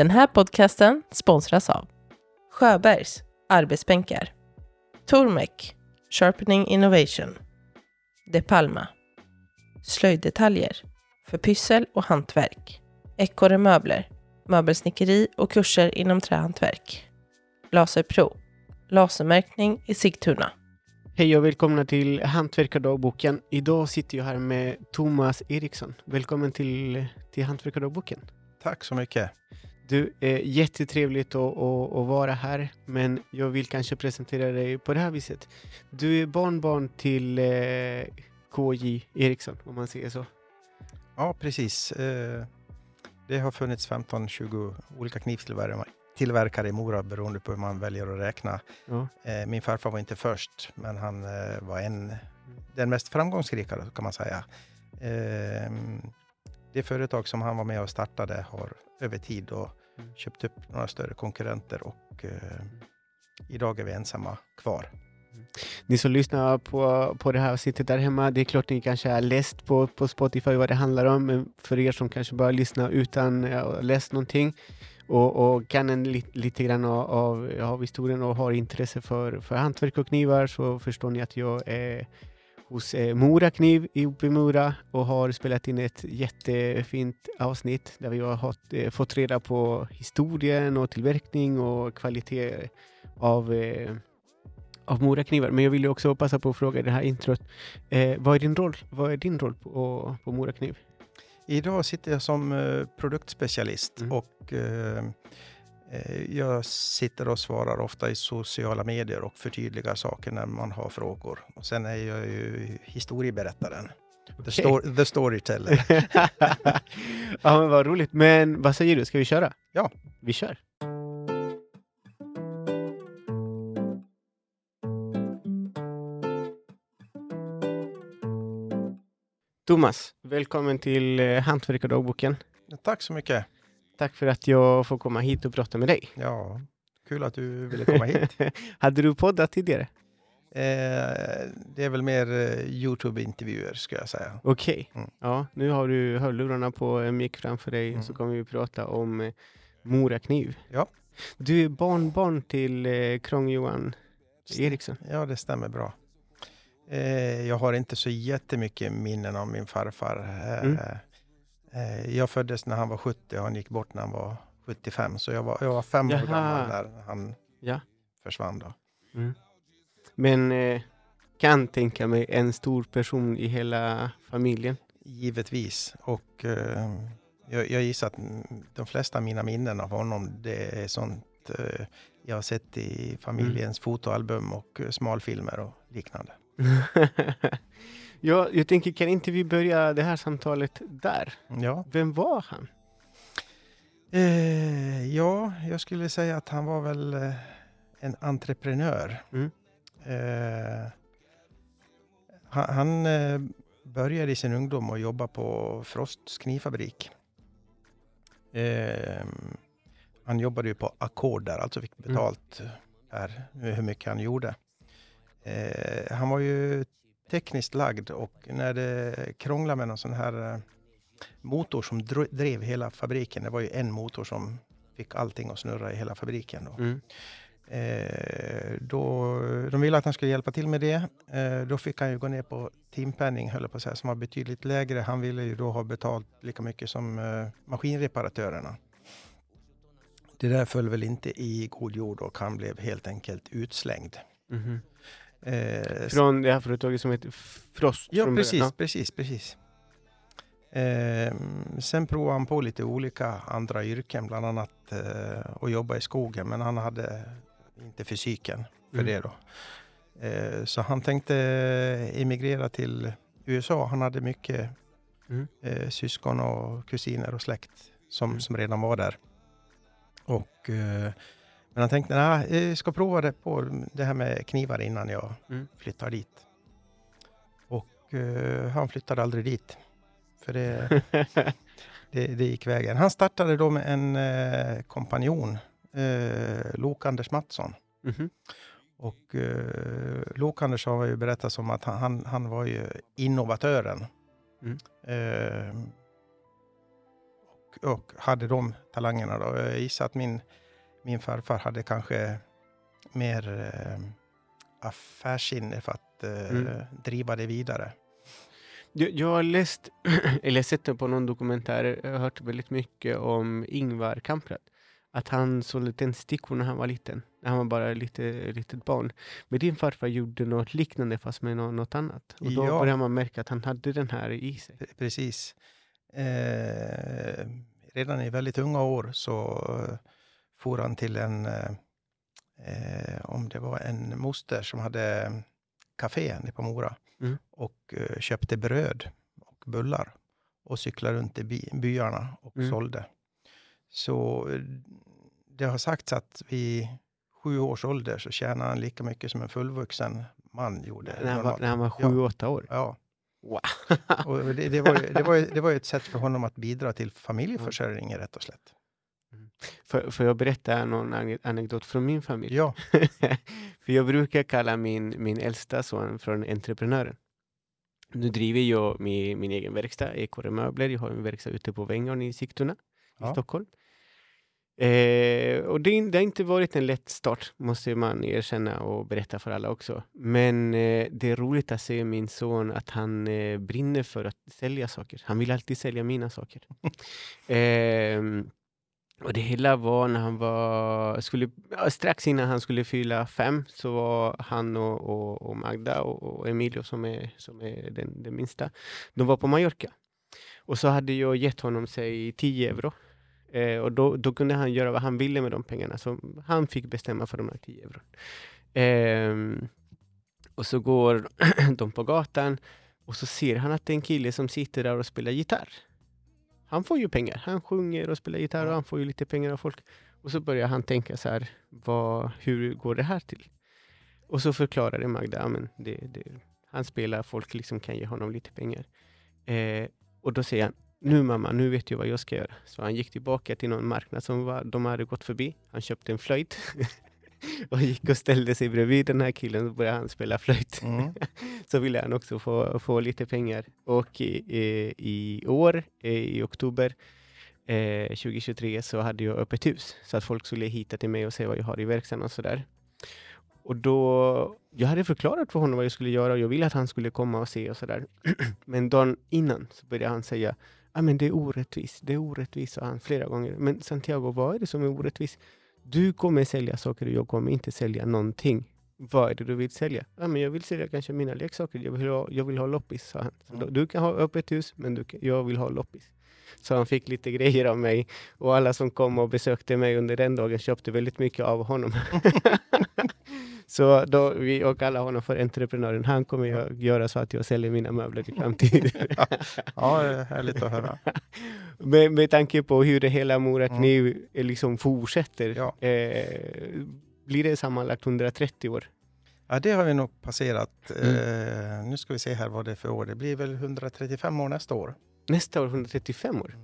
Den här podcasten sponsras av Sjöbergs Arbetsbänkar Tormek Sharpening Innovation De Palma Slöjddetaljer för pyssel och hantverk Ekorre Möbler Möbelsnickeri och kurser inom trähantverk Laserpro Lasermärkning i Sigtuna Hej och välkomna till Hantverkardagboken. Idag sitter jag här med Thomas Eriksson. Välkommen till, till Hantverkardagboken. Tack så mycket. Du, är jättetrevligt att, att, att vara här, men jag vill kanske presentera dig på det här viset. Du är barnbarn till eh, KJ Eriksson, om man säger så. Ja, precis. Eh, det har funnits 15-20 olika knivtillverkare tillverkare i Mora beroende på hur man väljer att räkna. Ja. Eh, min farfar var inte först, men han eh, var en, den mest framgångsrika kan man säga. Eh, det företag som han var med och startade har över tid då. Köpt upp några större konkurrenter och eh, idag är vi ensamma kvar. Ni som lyssnar på, på det här avsnittet där hemma, det är klart ni kanske har läst på, på Spotify vad det handlar om, men för er som kanske bara lyssnar utan att ha läst någonting och, och kan en li, lite grann av, av, av historien och har intresse för, för hantverk och knivar så förstår ni att jag är hos eh, Mora Kniv i Mora och har spelat in ett jättefint avsnitt där vi har haft, eh, fått reda på historien och tillverkning och kvalitet av eh, av Moraknivar. Men jag vill också passa på att fråga i det här introt. Eh, vad, är din roll, vad är din roll på, på Morakniv? Idag sitter jag som eh, produktspecialist Mm. och jag sitter och svarar ofta i sociala medier och förtydligar saker när man har frågor. Och sen är jag ju historieberättaren. The, sto- the storyteller. ja, men vad roligt. Men vad säger du, ska vi köra? Ja. Vi kör. Thomas, välkommen till eh, Hantverkardagboken. Tack så mycket. Tack för att jag får komma hit och prata med dig. Ja, kul att du ville komma hit. Hade du poddat tidigare? Eh, det är väl mer eh, Youtube-intervjuer ska jag säga. Okej. Mm. Ja, nu har du hörlurarna på en mick framför dig Mm. så kommer vi prata om eh, Morakniv. Ja. Du är barnbarn till eh, Krång-Johan Eriksson. Ja, det stämmer bra. Eh, jag har inte så jättemycket minnen av min farfar. Eh, Mm. Eh, jag föddes när han var 70 och han gick bort när han var 75. Så jag var, jag var fem Jaha. år gammal när han Ja. försvann. Då. Men eh, kan tänka mig en stor person i hela familjen. Givetvis. Och eh, jag, jag gissar att de flesta av mina minnen av honom, det är sånt eh, jag har sett i familjens Mm. fotoalbum och smalfilmer och liknande. ja, jag tänker, kan inte vi börja det här samtalet där? Ja. Vem var han? Eh, ja, jag skulle säga att han var väl eh, en entreprenör. Mm. Eh, han han eh, började i sin ungdom att jobba på Frosts knivfabrik. Eh, han jobbade ju på ackord där, alltså fick Mm. betalt per hur mycket han gjorde. Eh, han var ju tekniskt lagd och när det krånglade med någon sån här eh, motor som drev hela fabriken, det var ju en motor som fick allting att snurra i hela fabriken. Då. Mm. Eh, då, de ville att han skulle hjälpa till med det. Eh, då fick han ju gå ner på timpenning, höll på att säga, som var betydligt lägre. Han ville ju då ha betalt lika mycket som eh, maskinreparatörerna. Det där föll väl inte i god jord och han blev helt enkelt utslängd. Mhm. Eh, Från det här företaget som heter Frost? Ja, precis, precis, precis. Eh, sen provade han på lite olika andra yrken, bland annat eh, att jobba i skogen, men han hade inte fysiken för Mm. det då. Eh, så han tänkte emigrera till USA. Han hade mycket Mm. eh, syskon och kusiner och släkt som, Mm. som redan var där. Och, eh, men han tänkte, nej, jag ska prova det på det här med knivar innan jag Mm. flyttar dit. Och eh, han flyttade aldrig dit. För det, det, det gick vägen. Han startade då med en eh, kompanjon, eh, Lok-Anders Mattsson. Mhm. Och eh, Lok-Anders har ju berättat om att han, han, han var ju innovatören. Mm. Eh, och hade de talangerna. Då. Jag gissar att min, min farfar hade kanske mer eh, affärssinne för att eh, Mm. driva det vidare. Jag, jag har läst, eller sett det på någon dokumentär, jag har hört väldigt mycket om Ingvar Kamprad. Att han sålde tändstickor när han var liten, när han var bara lite, litet barn. Men din farfar gjorde något liknande fast med nå- något annat. Och då Ja. började man märka att han hade den här i sig. Pre- Precis. Eh, redan i väldigt unga år så for han till en, eh, eh, om det var en moster som hade café nere på Mora Mm. och eh, köpte bröd och bullar och cyklade runt i by, byarna och Mm. sålde. Så eh, det har sagts att vid sju års ålder så tjänade han lika mycket som en fullvuxen man gjorde. När han var, när han var Ja. sju, åtta år. Ja. Wow. Och det, det, var ju, det, var ju, det var ju ett sätt för honom att bidra till familjeförsörjningen rätt och slätt. För, för jag berätta någon ane- anekdot från min familj. Ja, för jag brukar kalla min, min äldsta son från entreprenören. Nu driver jag min, min egen verkstad, Ekorre Möbler. Jag har en verkstad ute på Vängarn i Sigtuna i Ja. Stockholm. Eh, och det, det har inte varit en lätt start, måste man erkänna och berätta för alla också. Men eh, det är roligt att se min son att han eh, brinner för att sälja saker. Han vill alltid sälja mina saker. Och det hela var när han var, skulle, strax innan han skulle fylla fem, så var han och, och, och Magda och, och Emilio som är, som är den, den minsta, de var på Mallorca. Och så hade jag gett honom, säg 10 euro. Eh, och då, då kunde han göra vad han ville med de pengarna, så han fick bestämma för de här 10 euro. Eh, och så går de på gatan och så ser han att det är en kille som sitter där och spelar gitarr. Han får ju pengar. Han sjunger och spelar gitarr och han får ju lite pengar av folk. Och så börjar han tänka så här, vad, hur går det här till? Och så förklarade Magda, men det, det, han spelar, folk liksom kan ge honom lite pengar. Eh, och då säger han, nu mamma, nu vet jag vad jag ska göra. Så han gick tillbaka till någon marknad som var, de hade gått förbi. Han köpte en flöjt och gick och ställde sig bredvid den här killen och började han spela flöjt mm. så ville han också få, få lite pengar. Och i, i, år, eh, i oktober eh, 2023, så hade jag öppet hus. Så att folk skulle hitta till mig och se vad jag har i verkstaden och sådär. Och då, jag hade förklarat för honom vad jag skulle göra och jag ville att han skulle komma och se och sådär. Men dagen innan så började han säga, ah, men det är orättvist, det är orättvist, sa han flera gånger. Men Santiago, vad är det som är orättvist? Du kommer sälja saker och jag kommer inte sälja någonting. Vad är det du vill sälja? Ja, men jag vill sälja kanske mina leksaker. Jag vill ha, jag vill ha loppis, sa han. Så Mm. du kan ha öppet hus, men du, jag vill ha loppis. Så han fick lite grejer av mig och alla som kom och besökte mig under den dagen köpte väldigt mycket av honom. så då, vi och kallar honom för entreprenören. Han kommer jag göra så att jag säljer mina möbler i framtiden. ja, det är härligt att höra. med, med tanke på hur det hela Mora kniv eh, liksom fortsätter. Ja. Eh, blir det sammanlagt 130 år? Ja, det har vi nog passerat. Mm. Eh, nu ska vi se här vad det är för år. Det blir väl 135 år nästa år. Nästa år 135 år?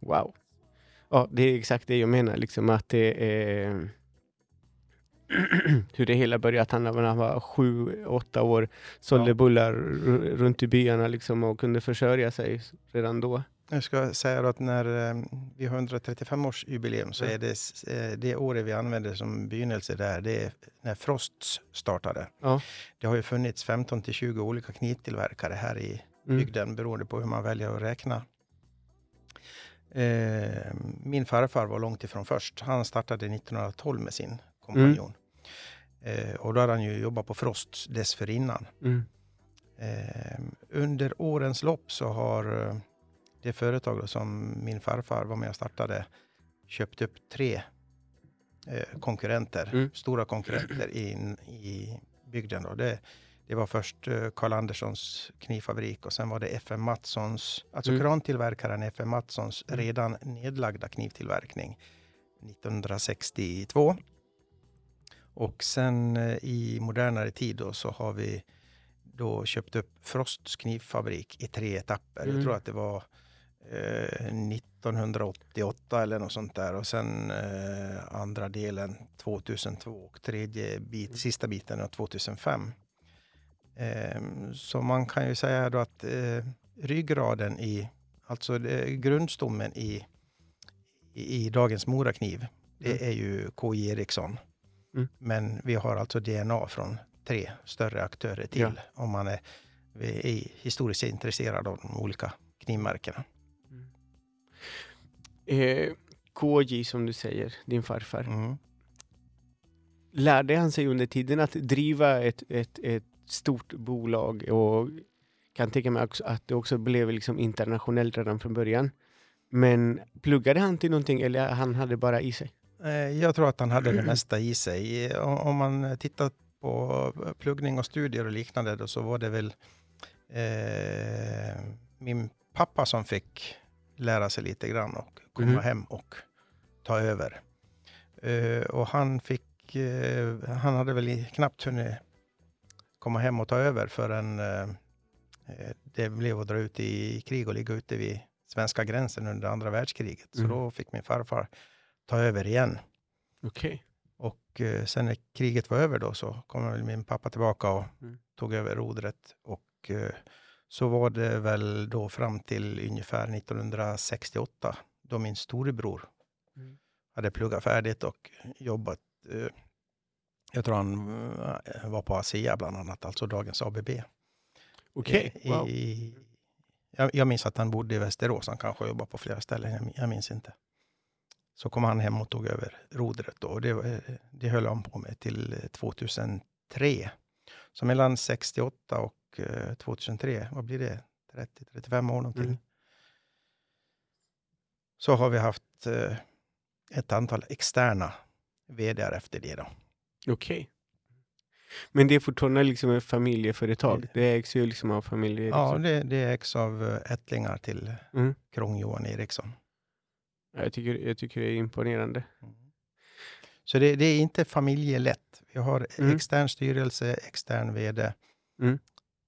Wow. Ja, det är exakt det jag menar, liksom att det är hur det hela började, att han när han var sju, åtta år sålde Ja. bullar runt i byarna liksom och kunde försörja sig redan då. Jag ska säga att när eh, vi har 135-årsjubileum så Mm. är det eh, det året vi använder som begynnelse där, det är när Frosts startade. Ja. Det har ju funnits 15 till 20 olika knivtillverkare här i Mm. bygden beroende på hur man väljer att räkna. Eh, min farfar var långt ifrån först. Han startade 1912 med sin kompanjon. Eh, och då hade han ju jobbat på Frost dessförinnan. Mm. Eh, under årens lopp så har eh, det företag som min farfar var med och startade köpt upp tre eh, konkurrenter, Mm. stora konkurrenter in i bygden. Då. Det, det var först eh, Carl Anderssons knivfabrik och sen var det FM Matssons, alltså Mm. krantillverkaren FM Matssons Mm. redan nedlagda knivtillverkning 1962. Och sen eh, i modernare tid då, så har vi då köpt upp Frosts knivfabrik i tre etapper. Mm. Jag tror att det var eh, 1988 eller något sånt där och sen eh, andra delen 2002 och tredje bit, sista biten var 2005. Eh, så man kan ju säga då att eh, ryggraden i, alltså eh, grundstommen i i, i dagens Morakniv, det Mm. är ju KJ Eriksson. Mm. Men vi har alltså DNA från tre större aktörer till. Ja. Om man är, är historiskt intresserad av de olika knivmärkena. Eh, KJ som du säger, din farfar. Mm. Lärde han sig under tiden att driva ett, ett, ett stort bolag och kan tänka mig att det också blev liksom internationellt redan från början. Men pluggade han till någonting eller han hade bara i sig? Eh, Jag tror att han hade det mesta i sig. Eh, Om man tittar på pluggning och studier och liknande då, så var det väl eh, min pappa som fick lära sig lite grann och komma Mhm. hem och ta över. Eh, och han fick, eh, han hade väl knappt hunnit komma hem och ta över förrän eh, eh, det blev att dra ut i krig och ligga ute vid svenska gränsen under andra världskriget. Så Mm. då fick min farfar ta över igen. Okej. Och eh, sen när kriget var över då så kom väl min pappa tillbaka och Mm. tog över rodret. Och eh, så var det väl då fram till ungefär 1968 då min storebror Mm. hade pluggat färdigt och jobbat. Eh, jag tror han var på ASEA bland annat, alltså dagens ABB. Okej, I, wow. i, jag, jag minns att han bodde i Västerås, han kanske jobbade på flera ställen, jag, jag minns inte. Så kom han hem och tog över rodret då, och det, var- det höll han på med till eh, 2003. Så mellan 68 och eh, 2003, vad blir det? 30-35 år någonting. Mm. Så har vi haft eh, ett antal externa vd efter det då. Okej. Men det är fortfarande liksom ett familjeföretag? Det ägs ju liksom av familjer? Ja, liksom. det, det ägs av eh, ättlingar till Mm. Krång-Johan Eriksson. Ja, Jag, tycker, jag tycker det är imponerande. Så det, det är inte familjelätt. Vi har Mm. extern styrelse, extern vd. Mm.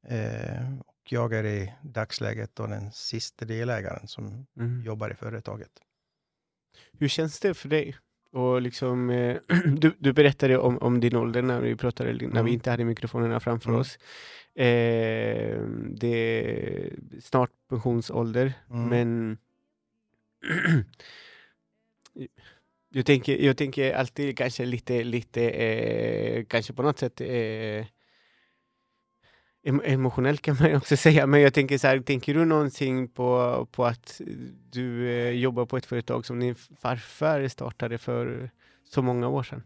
Eh, och jag är i dagsläget då den sista delägaren som Mm. jobbar i företaget. Hur känns det för dig? Och liksom, eh, du, du berättade om, om din ålder när vi pratade, när vi Mm. inte hade mikrofonerna framför Mm. oss. Eh, det är snart pensionsålder, Mm. men jag, tänker, jag tänker alltid kanske lite, lite eh, kanske på något sätt eh, em- emotionellt kan man också säga, men jag tänker så här, tänker du någonsin på, på att du eh, jobbar på ett företag som din farfar startade för så många år sedan?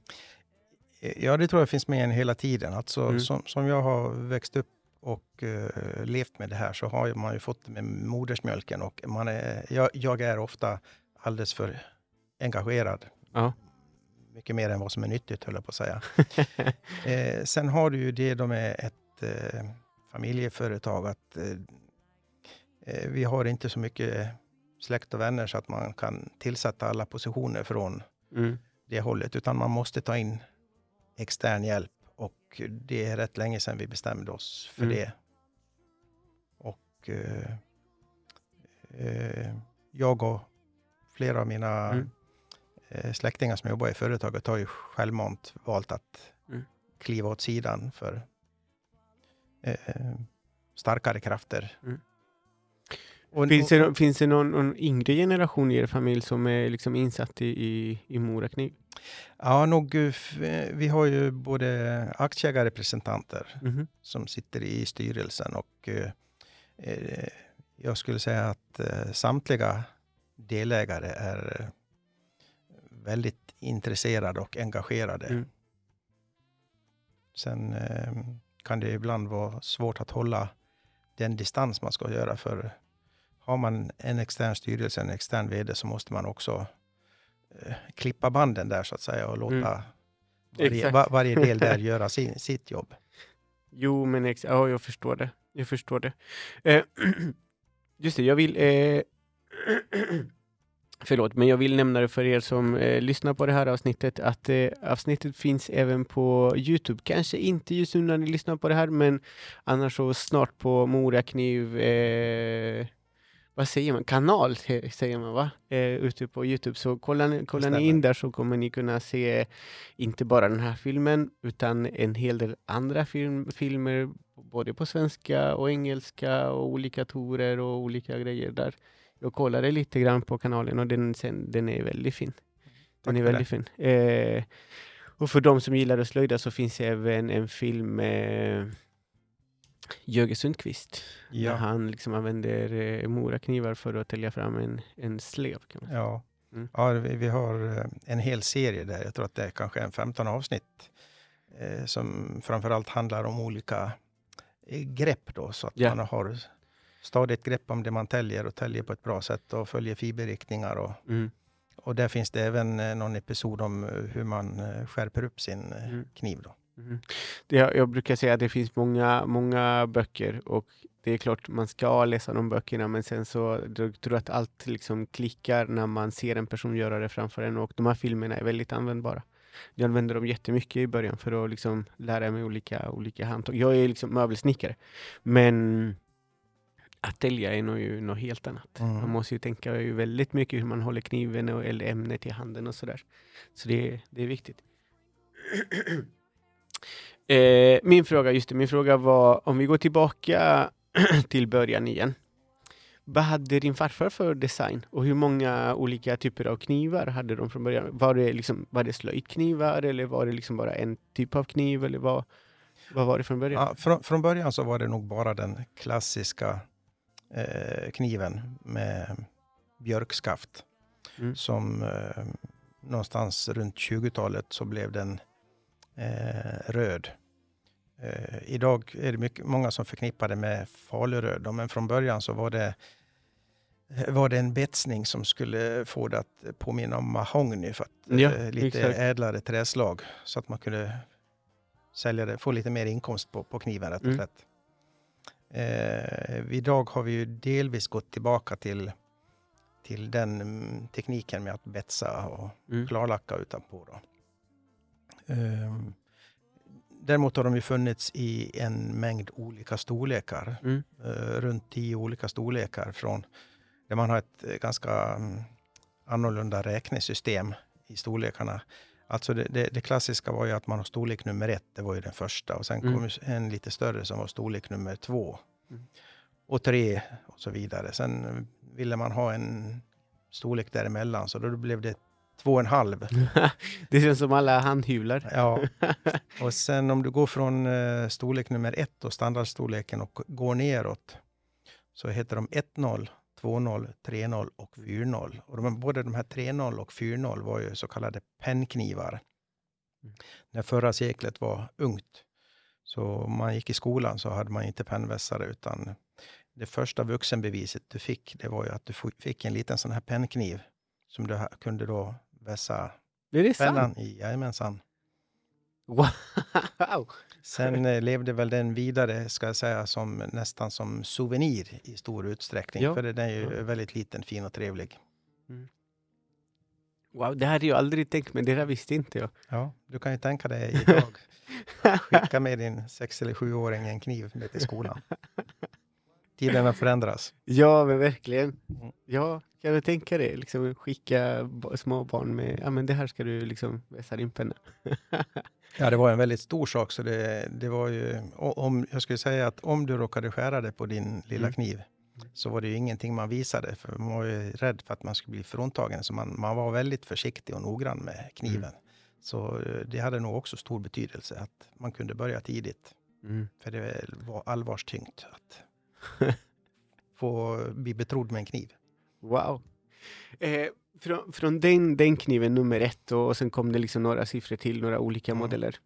Ja, det tror jag finns med en hela tiden. Alltså, Mm. som, som jag har växt upp och eh, levt med det här så har man ju fått det med modersmjölken och man är, jag, jag är ofta alldeles för engagerad. Ja. Mycket mer än vad som är nyttigt, höll jag på att säga. Eh, sen har du ju det då med ett eh, familjeföretag att eh, eh, vi har inte så mycket släkt och vänner så att man kan tillsätta alla positioner från Mm. det hållet, utan man måste ta in extern hjälp och det är rätt länge sedan vi bestämde oss för Mm. det. Och eh, eh, jag och flera av mina Mm. eh, släktingar som jobbar i företaget har ju självmant valt att Mm. kliva åt sidan för eh, starkare krafter. Mm. Och, Finns och- det, finns det någon, någon yngre generation i er familj som är liksom insatt i, i, i Morakniv? Ja, nog, eh, eh, vi har ju både aktieägarrepresentanter Mhm. som sitter i styrelsen och eh, eh, jag skulle säga att eh, samtliga delägare är väldigt intresserade och engagerade. Mm. Sen eh, kan det ibland vara svårt att hålla den distans man ska göra för har man en extern styrelse, en extern vd så måste man också eh, klippa banden där så att säga och låta Mm. varje, Exakt. va, varje del där göra sin, sitt jobb. Jo, men ex- ja, jag förstår det. Jag förstår det. Eh, just det, jag vill... Eh, förlåt, men jag vill nämna det för er som eh, lyssnar på det här avsnittet att eh, avsnittet finns även på Youtube. Kanske inte just nu när ni lyssnar på det här, men annars så snart på Morakniv... Eh, vad säger man? Kanal säger man va? Eh, ute på Youtube. Så kollar ni, kollar ni in där så kommer ni kunna se inte bara den här filmen utan en hel del andra film, filmer både på svenska och engelska och olika torer och olika grejer där Jag kollade lite grann på kanalen och den, sen, den är väldigt fin. Den är väldigt fin. Eh, och för de som gillar att slöjda så finns det även en film med Jöge Sundqvist. Där Ja, han liksom använder eh, moraknivar för att tälja fram en, en slev. Kan man säga. ja. Mm. ja vi, vi har eh, en hel serie där. Jag tror att det är kanske en 15 avsnitt eh, som framförallt handlar om olika eh, grepp då, så att Ja. man har stadigt grepp om det man täljer och täljer på ett bra sätt och följer fiberriktningar. Och, Mm. och där finns det även eh, någon episod om hur man skärper upp sin Mm. kniv. Då. Mhm. Det, jag, brukar säga att det finns många, många böcker och det är klart man ska läsa de böckerna men sen så tror jag att allt liksom klickar när man ser en person göra det framför en och de här filmerna är väldigt användbara. Jag använder dem jättemycket i början för att liksom lära mig olika, olika handtag. Jag är liksom möbelsnickare men att tälja är nog ju något helt annat. Mm. Man måste ju tänka ju väldigt mycket hur man håller kniven och, eller ämnet i handen och sådär. Så det, det är viktigt. Eh, min fråga, just det, min fråga var om vi går tillbaka till början igen. Vad hade din farfar för design och hur många olika typer av knivar hade de från början? Var det, liksom, var det slöjdknivar eller var det liksom bara en typ av kniv eller vad, vad var det från början? Ja, från, från början så var det nog bara den klassiska eh, kniven med björkskaft. Mm. Som eh, någonstans runt 20-talet så blev den eh, röd. Eh, idag är det mycket, många som förknippar det med faluröd. Men från början så var det, var det en betsning som skulle få det att påminna om mahogny. För att, Ja, eh, lite exakt. ädlare träslag. Så att man kunde sälja det, få lite mer inkomst på, på kniven rätt och Mm. slätt. Eh, idag har vi ju delvis gått tillbaka till, till den tekniken med att betsa och Mm. klarlacka utanpå. Då. Ehm, däremot har de ju funnits i en mängd olika storlekar. Mm. Eh, runt tio olika storlekar från där man har ett eh, ganska mm, annorlunda räknesystem i storlekarna. Alltså det, det, det klassiska var ju att man har storlek nummer ett, det var ju den första. Och sen Mm. kom en lite större som var storlek nummer två. Mm. Och tre och så vidare. Sen ville man ha en storlek däremellan, så då blev det två och en halv. det känns som alla handhyvlar. Ja. Och sen om du går från eh, storlek nummer ett och standardstorleken och går neråt så heter de 1-0, 2-0, 3-0 och 4-0. Och de, både de här 3-0 och 4-0 var ju så kallade pennknivar. Mm. När förra seklet var ungt. Så om man gick i skolan så hade man inte pennvässare utan det första vuxenbeviset du fick det var ju att du fick en liten sån här pennkniv som du kunde då vässa Är det sant? pennan i. Jajamensan. Wow! Sen eh, levde väl den vidare, ska jag säga, som, nästan som souvenir i stor utsträckning. Ja. För den är ju Ja. väldigt liten, fin och trevlig. wow, det hade jag aldrig tänkt men det där visste inte jag. Ja, du kan ju tänka dig idag. Skicka med din sex eller sjuåring en kniv med till skolan. Tiderna förändras. Ja, men verkligen. Mm. Ja, kan du tänka dig? Liksom skicka små barn med, ja men det här ska du liksom vässa din penna. Ja, det var en väldigt stor sak. Så det, det var ju, om, jag skulle säga att om du råkade skära dig på din lilla Mm. kniv så var det ju ingenting man visade. För man var ju rädd för att man skulle bli fråntagen. Så man, man var väldigt försiktig och noggrann med kniven. Så eh, det hade nog också stor betydelse att man kunde börja tidigt. Mm. För det var allvarstyngt att få bli betrodd med en kniv. Wow. Eh, från från den, den kniven nummer ett och, och sen kom det liksom några siffror till, några olika Mm. modeller.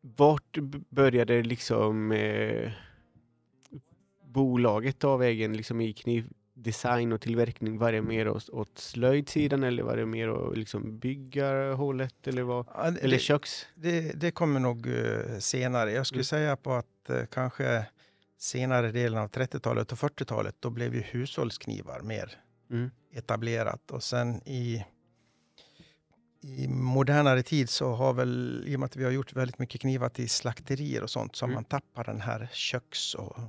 Vart började liksom eh, bolaget ta vägen liksom i knivdesign och tillverkning? Var det mer åt, åt slöjdsidan eller var det mer åt liksom byggarhållet eller, vad, Ja, det- eller köks? Det, det kommer nog eh, senare. Jag skulle Mm. säga på att eh, kanske senare delen av 30-talet och 40-talet, då blev ju hushållsknivar mer Mm. etablerat. Och sen i, i modernare tid så har väl, i och med att vi har gjort väldigt mycket knivar till slakterier och sånt, så har Mm. man tappat den här köks och eh,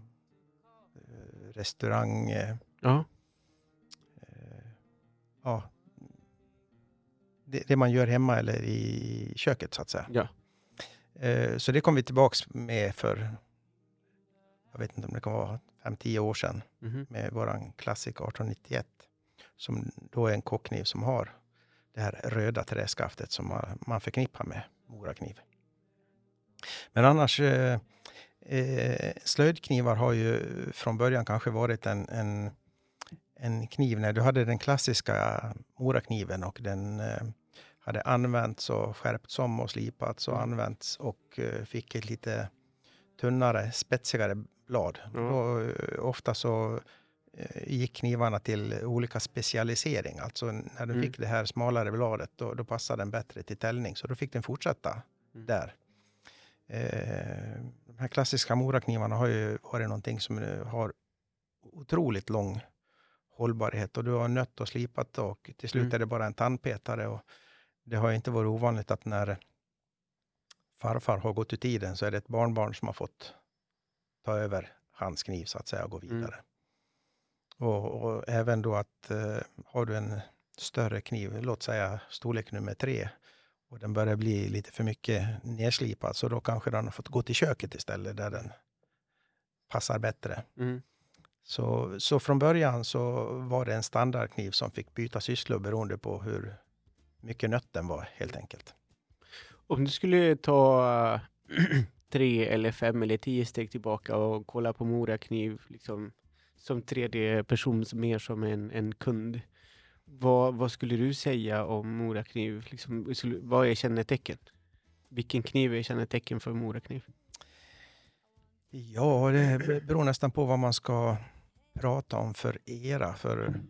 restaurang... Eh, Ja. eh, ja, det, det man gör hemma eller i köket så att säga. Ja. Eh, Så det kom vi tillbaks med för, jag vet inte om det kan vara 5-10 år sedan, Mhm. med våran Classic 1891. Som då är en kockkniv som har det här röda träskaftet som man- man förknippar med Morakniv. Men annars, eh, eh, slöjdknivar har ju från början kanske varit en, en, en kniv när du hade den klassiska Morakniven och den eh, hade använts och skärpts om och slipats och Mm. använts och eh, fick ett lite tunnare, spetsigare blad. Ja. Då, eh, ofta så eh, gick knivarna till olika specialisering. Alltså när du Mm. fick det här smalare bladet, då, då passade den bättre till täljning. Så då fick den fortsätta Mm. där. Eh, de här klassiska moraknivarna har ju varit någonting som eh, har otroligt lång hållbarhet och du har nött och slipat och till slut Mm. är det bara en tandpetare. Och det har ju inte varit ovanligt att när farfar har gått ur tiden så är det ett barnbarn som har fått ta över hans kniv så att säga och gå Mm. vidare. Och, och även då att eh, har du en större kniv, låt säga storlek nummer tre, och den börjar bli lite för mycket nedslipad, så då kanske den har fått gå till köket istället, där den passar bättre. Mm. Så, så från början så var det en standardkniv som fick byta sysslor beroende på hur mycket nött den var, helt enkelt. Om du skulle ta tre eller fem eller tio steg tillbaka och kolla på Morakniv liksom, som tredje person, mer som en, en kund. Vad, vad skulle du säga om Morakniv? Liksom, vad är kännetecken? Vilken kniv är kännetecken för Morakniv? Ja, det beror nästan på vad man ska prata om för era. För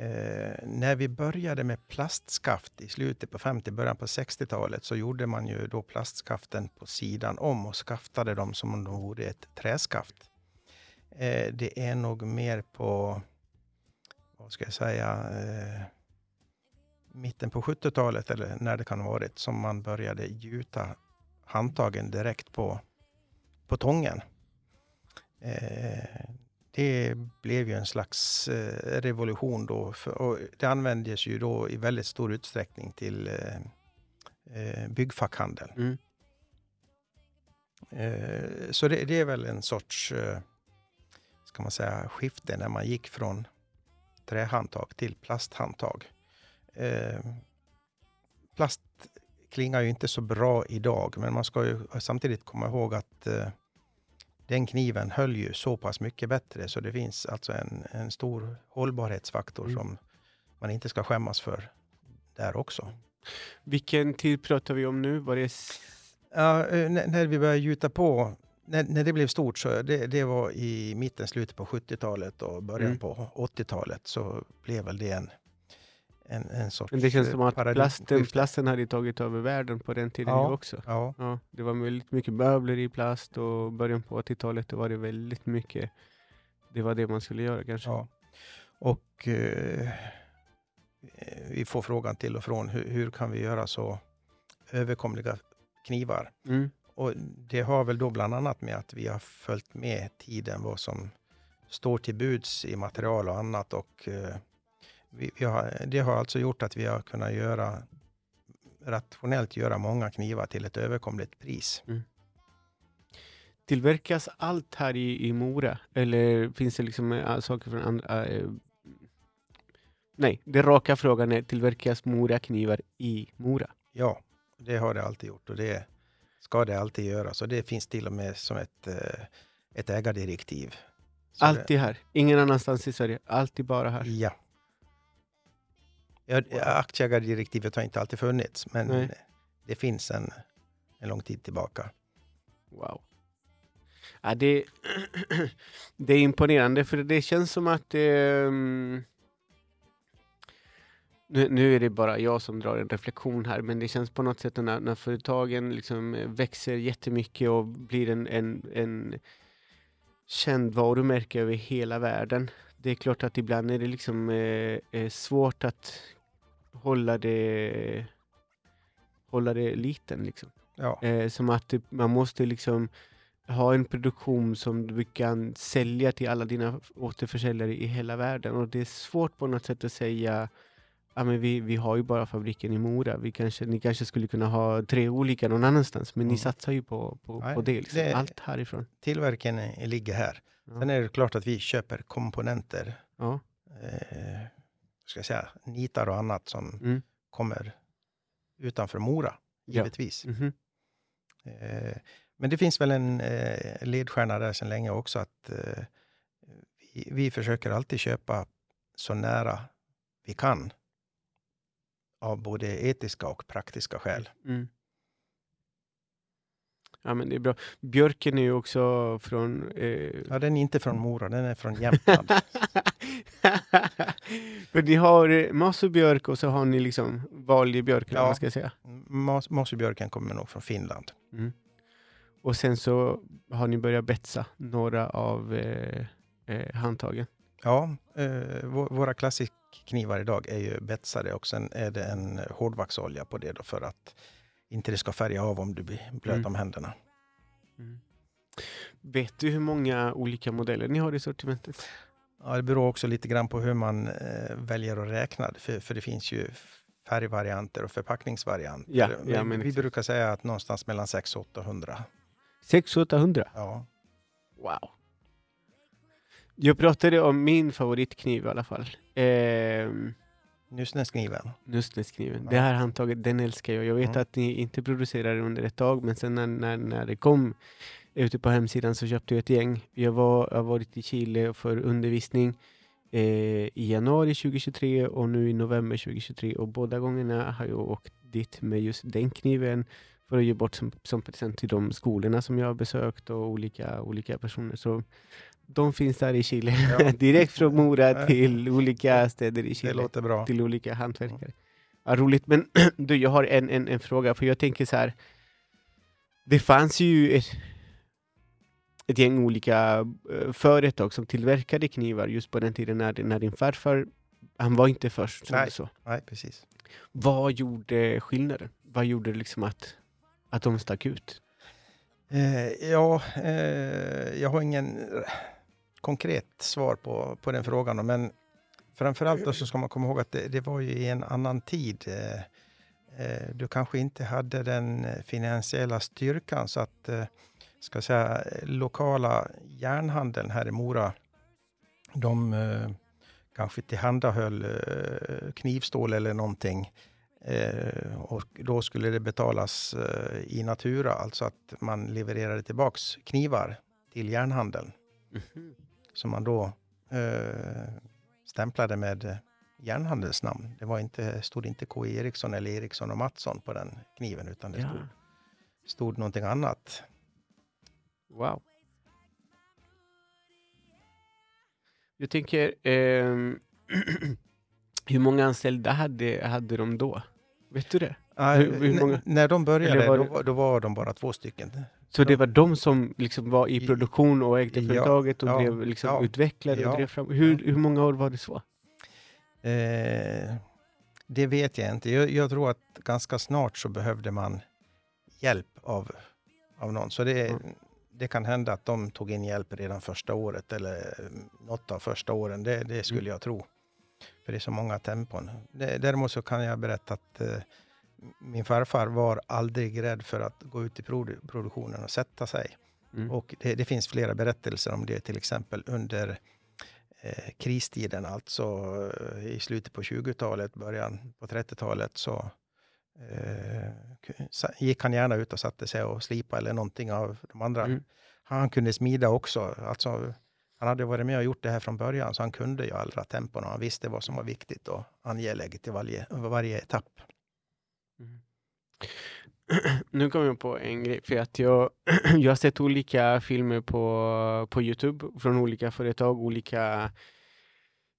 eh, när vi började med plastskaft i slutet på 50, början på 60-talet så gjorde man ju då plastskaften på sidan om och skaftade dem som om de vore ett träskaft. Eh, det är nog mer på, vad ska jag säga, eh, mitten på 70-talet eller när det kan ha varit som man började gjuta handtagen direkt på på tången. Eh, det blev ju en slags eh, revolution då. Och det användes ju då i väldigt stor utsträckning till eh, eh, byggfackhandel. Mm. Så det, det är väl en sorts, ska man säga, skifte när man gick från trähandtag till plasthandtag. Plast klingar ju inte så bra idag, men man ska ju samtidigt komma ihåg att den kniven höll ju så pass mycket bättre, så det finns alltså en, en stor hållbarhetsfaktor Mm. som man inte ska skämmas för där också. Vilken tid pratar vi om nu? Var det Ja, eh, när, när vi började gjuta på, när, när det blev stort, så det, det var i mitten, slutet på 70-talet och början Mm. på 80-talet, så blev väl det en, en, en sorts Men det känns eh, som att plasten, plasten hade tagit över världen på den tiden Ja. också. Ja, Ja, det var väldigt mycket möbler i plast och början på 80-talet då var det väldigt mycket. Det var det man skulle göra kanske. Ja. Och eh, vi får frågan till och från hur, hur kan vi göra så överkomliga knivar? Mm. Och det har väl då bland annat med att vi har följt med tiden, vad som står till buds i material och annat. Och eh, vi, vi har, det har alltså gjort att vi har kunnat göra rationellt göra många knivar till ett överkomligt pris. Tillverkas allt här i, i Mora? Eller finns det liksom äh, saker från andra? Äh, nej, den raka frågan är tillverkas Mora-knivar i Mora? Ja, det har det alltid gjort och det ska det alltid göra. Så det finns till och med som ett, eh, ett ägardirektiv. Så Alltid här? Ingen annanstans i Sverige? Alltid bara här? ja. Aktieägardirektivet har inte alltid funnits, men Nej. det finns en, en lång tid tillbaka. Wow. Ja, det, det är imponerande för det känns som att ehm, nu, nu är det bara jag som drar en reflektion här, men det känns på något sätt när, när företagen liksom växer jättemycket och blir en, en, en känd varumärke över hela världen. Det är klart att ibland är det liksom eh, eh, svårt att hålla det hålla det liten liksom. Ja, Eh, som att det, man måste liksom ha en produktion som du kan sälja till alla dina återförsäljare i hela världen. Och det är svårt på något sätt att säga ja, men vi, vi har ju bara fabriken i Mora. Vi kanske, ni kanske skulle kunna ha tre olika någon annanstans, men ni Mm. satsar ju på, på, Nej, på det, liksom. det- Allt härifrån. Tillverkningen ligger här. Ja. Sen är det klart att vi köper komponenter, Ja. eh, ska jag säga, nitar och annat som Mm. kommer utanför Mora, Ja. givetvis. Mhm. Eh, men det finns väl en eh, ledstjärna där sedan länge också att eh, vi, vi försöker alltid köpa så nära vi kan av både etiska och praktiska skäl. Mm. Ja, men det är bra. Björken är ju också från... Eh... Ja, den är inte från Mora, den är från Jämtland. För ni har eh, massubjörk och så har ni liksom vanlig björk, eller vad Ja. man ska säga. Mas- kommer nog från Finland. Mm. Och sen så har ni börjat betsa några av eh, eh, handtagen. Ja, eh, vå- våra klassikknivar idag är ju betsade och sen är det en hårdvaxolja på det då för att inte det ska färga av om du blir blöt Mm. om händerna. Vet du hur många olika modeller ni har i sortimentet? Ja, det beror också lite grann på hur man eh, väljer att räkna, för, för det finns ju färgvarianter och förpackningsvarianter. Ja, ja, men vi exakt. brukar säga att någonstans mellan 600 och 800. 600-800? Ja. Wow. Jag pratade om min favoritkniv i alla fall. Eh, Nysneskniven. Nustneskniven. Ja. Det här handtaget, den älskar jag. Jag vet Mm. att ni inte producerar under ett tag, men sen när, när, när det kom ute på hemsidan så köpte jag ett gäng. Jag, var, jag har varit i Chile för undervisning eh, i januari 2023 och nu i november 2023 och båda gångerna har jag åkt dit med just den kniven för att ge bort som, som present till de skolorna som jag har besökt och olika, olika personer. Så de finns där i Chile. Ja. Direkt från Mora till olika städer i Det Chile låter bra. till olika hantverkare. Ja, roligt, men du, jag har en, en, en fråga, för jag tänker så här. Det fanns ju ett, ett gäng olika eh, företag som tillverkade knivar just på den tiden när, när din farfar, han var inte först. Nej. sa. Nej, precis. Vad gjorde skillnaden? Vad gjorde liksom att, att de stack ut? Eh, ja, eh, jag har ingen konkret svar på, på den frågan. Men framförallt då så ska man komma ihåg att det, det var ju i en annan tid. Eh, eh, du kanske inte hade den finansiella styrkan så att eh, ska säga, lokala järnhandeln här i Mora, de kanske tillhandahöll knivstål eller någonting. Och då skulle det betalas i natura, alltså att man levererade tillbaks knivar till järnhandeln mhm som man då eh, stämplade med eh, järnhandelsnamn. Det var inte, stod inte K. Eriksson eller Eriksson och Mattsson på den kniven utan det Ja. stod, stod någonting annat. Wow. Jag tänker, ehm, hur många anställda hade, hade de då? Vet du det? Ah, Hur- hur många- När de började, var då, då var de bara två stycken. Så det var de som liksom var i produktion och ägde företaget och ja, drev, liksom ja, utvecklade och drev fram. Hur, hur många år var det så? Eh, det vet jag inte. Jag, jag tror att ganska snart så behövde man hjälp av, av någon. Så det, Mm. det kan hända att de tog in hjälp redan första året eller något av första åren. Det, det skulle Mm. jag tro. För det är så många tempon. Det, däremot så kan jag berätta att eh, min farfar var aldrig rädd för att gå ut i produ- produktionen och sätta sig. Mm. Och det, det finns flera berättelser om det, till exempel under eh, kristiden, alltså eh, i slutet på 20-talet, början på 30-talet, så eh, gick han gärna ut och satte sig och slipa eller någonting av de andra. Mm. Han kunde smida också. Alltså, han hade varit med och gjort det här från början, så han kunde ju alla tempon och han visste vad som var viktigt och angeläget i varje, varje etapp. Mm. Nu kom jag på en grej, för att jag, jag har sett olika filmer på, på Youtube från olika företag, olika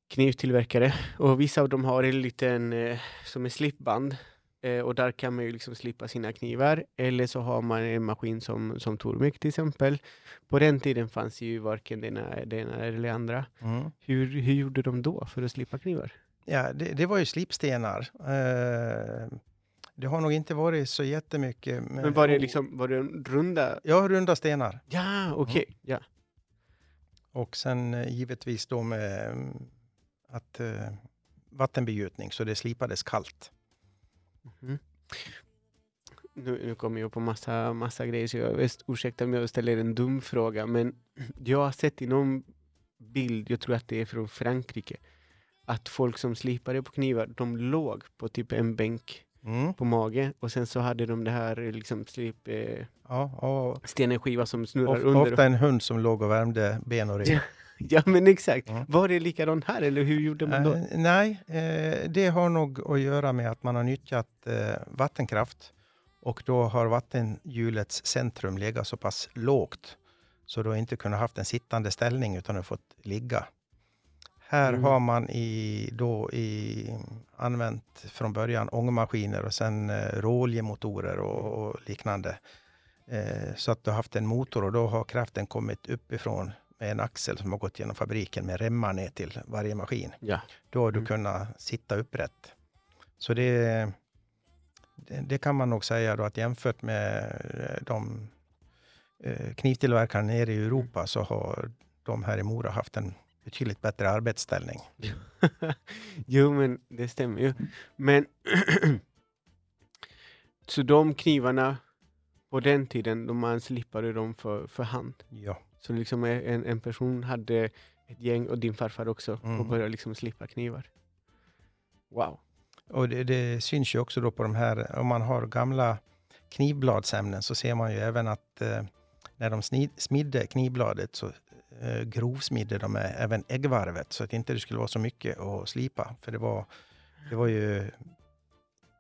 knivtillverkare och vissa av dem har en liten eh, som en slipband eh, och där kan man ju liksom slippa sina knivar eller så har man en maskin som, som Tormek till exempel. På den tiden fanns ju varken det ena, eller det andra. Hur, hur gjorde de då för att slippa knivar? Ja, det, det var ju slipstenar. Eh, det har nog inte varit så jättemycket. Men var det liksom var det runda? Ja, runda stenar. Ja, okej. Ja. Och sen eh, givetvis då med mm, att eh, vattenbegjutning så det slipades kallt. Mhm. Nu, nu kommer jag på massa, massa grejer, så jag vet, ursäkta om jag ställer en dum fråga, men jag har sett i någon bild, jag tror att det är från Frankrike, att folk som slipade på knivar, de låg på typ en bänk Mm. på mage och sen så hade de det här liksom slip, eh, Ja, och stenen skiva som snurrar of, under. ofta en hund som låg och värmde ben och rygg. Ja men exakt. Mm. Var det likadant här eller hur gjorde man då? Eh, nej, eh, det har nog att göra med att man har nyttjat eh, vattenkraft och då har vattenhjulets centrum legat så pass lågt så du har inte kunnat haft en sittande ställning utan har fått ligga. Här Mm. har man i, då i, använt från början ångmaskiner och sen eh, råoljemotorer och, och liknande. Eh, så att du har haft en motor och då har kraften kommit uppifrån med en axel som har gått genom fabriken med remmar ner till varje maskin. Ja. Då har du Mm. kunnat sitta upprätt. Så det, det, det kan man nog säga då att jämfört med eh, de eh, knivtillverkarna nere i Europa så har de här i Mora haft en betydligt bättre arbetsställning. jo men det stämmer ju. Men så de knivarna på den tiden, de man slipade dem för, för hand. Ja. Så liksom en, en person hade ett gäng och din farfar också och Mm. började liksom slippa knivar. Wow. Och det, det syns ju också då på de här, om man har gamla knivbladsämnen så ser man ju även att eh, när de snid, smidde knivbladet så grovsmidde de med även äggvarvet så att inte det skulle vara så mycket att slipa. För det var, det var ju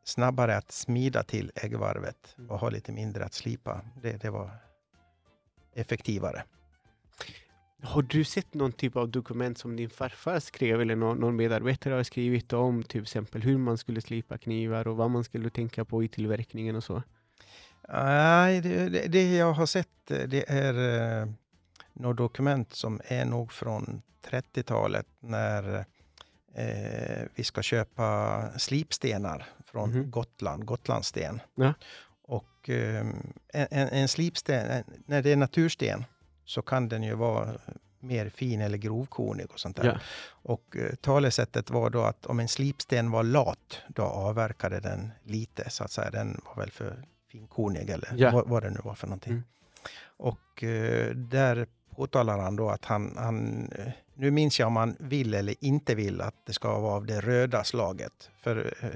snabbare att smida till äggvarvet och ha lite mindre att slipa. Det, det var effektivare. Har du sett någon typ av dokument som din farfar skrev eller någon, någon medarbetare har skrivit om till exempel hur man skulle slipa knivar och vad man skulle tänka på i tillverkningen och så? Nej, det, det, det jag har sett eh, det är eh, något dokument som är nog från 30-talet när eh, vi ska köpa slipstenar från Mhm. Gotland, Gotlandssten. Ja. Och eh, en, en, en slipsten, en, när det är natursten så kan den ju vara mer fin eller grovkornig och sånt där. Ja. Och eh, talesättet var då att om en slipsten var lat, då avverkade den lite, så att säga. Den var väl för finkornig eller Ja. vad, vad det nu var för någonting. Mm. Och eh, där påtalar han då att han, han, eh, nu minns jag om han vill eller inte vill att det ska vara av det röda slaget. För eh,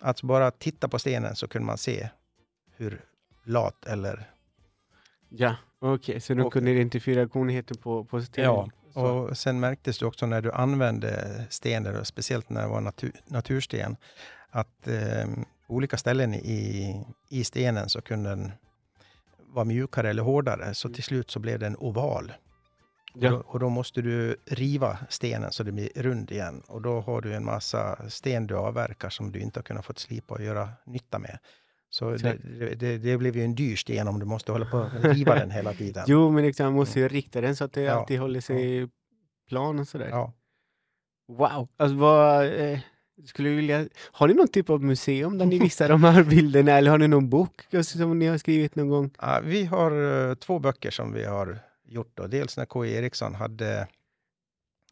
att bara titta på stenen så kunde man se hur lat eller Ja, okej, så de kunde identifiera kornigheten på, på stenen? Ja, Så. Och sen märktes det också när du använde stenar, speciellt när det var natur, natursten, att eh, på olika ställen i, i stenen så kunde den vara mjukare eller hårdare. Så till slut så blev den oval. Och, då, ja. och då måste du riva stenen så det blir rund igen. Och då har du en massa sten du avverkar som du inte har kunnat få slipa och göra nytta med. Så det, det, det, blev ju en dyr sten om du måste hålla på och riva den hela tiden. Jo, men liksom, man måste ju rikta den så att det Ja. alltid håller sig plan och sådär. Ja. Wow! Alltså vad... Eh, skulle vilja... Har ni någon typ av museum där ni visar de här bilderna eller har ni någon bok som ni har skrivit någon gång? Ja, vi har eh, två böcker som vi har gjort. Då. Dels när K.E. Eriksson hade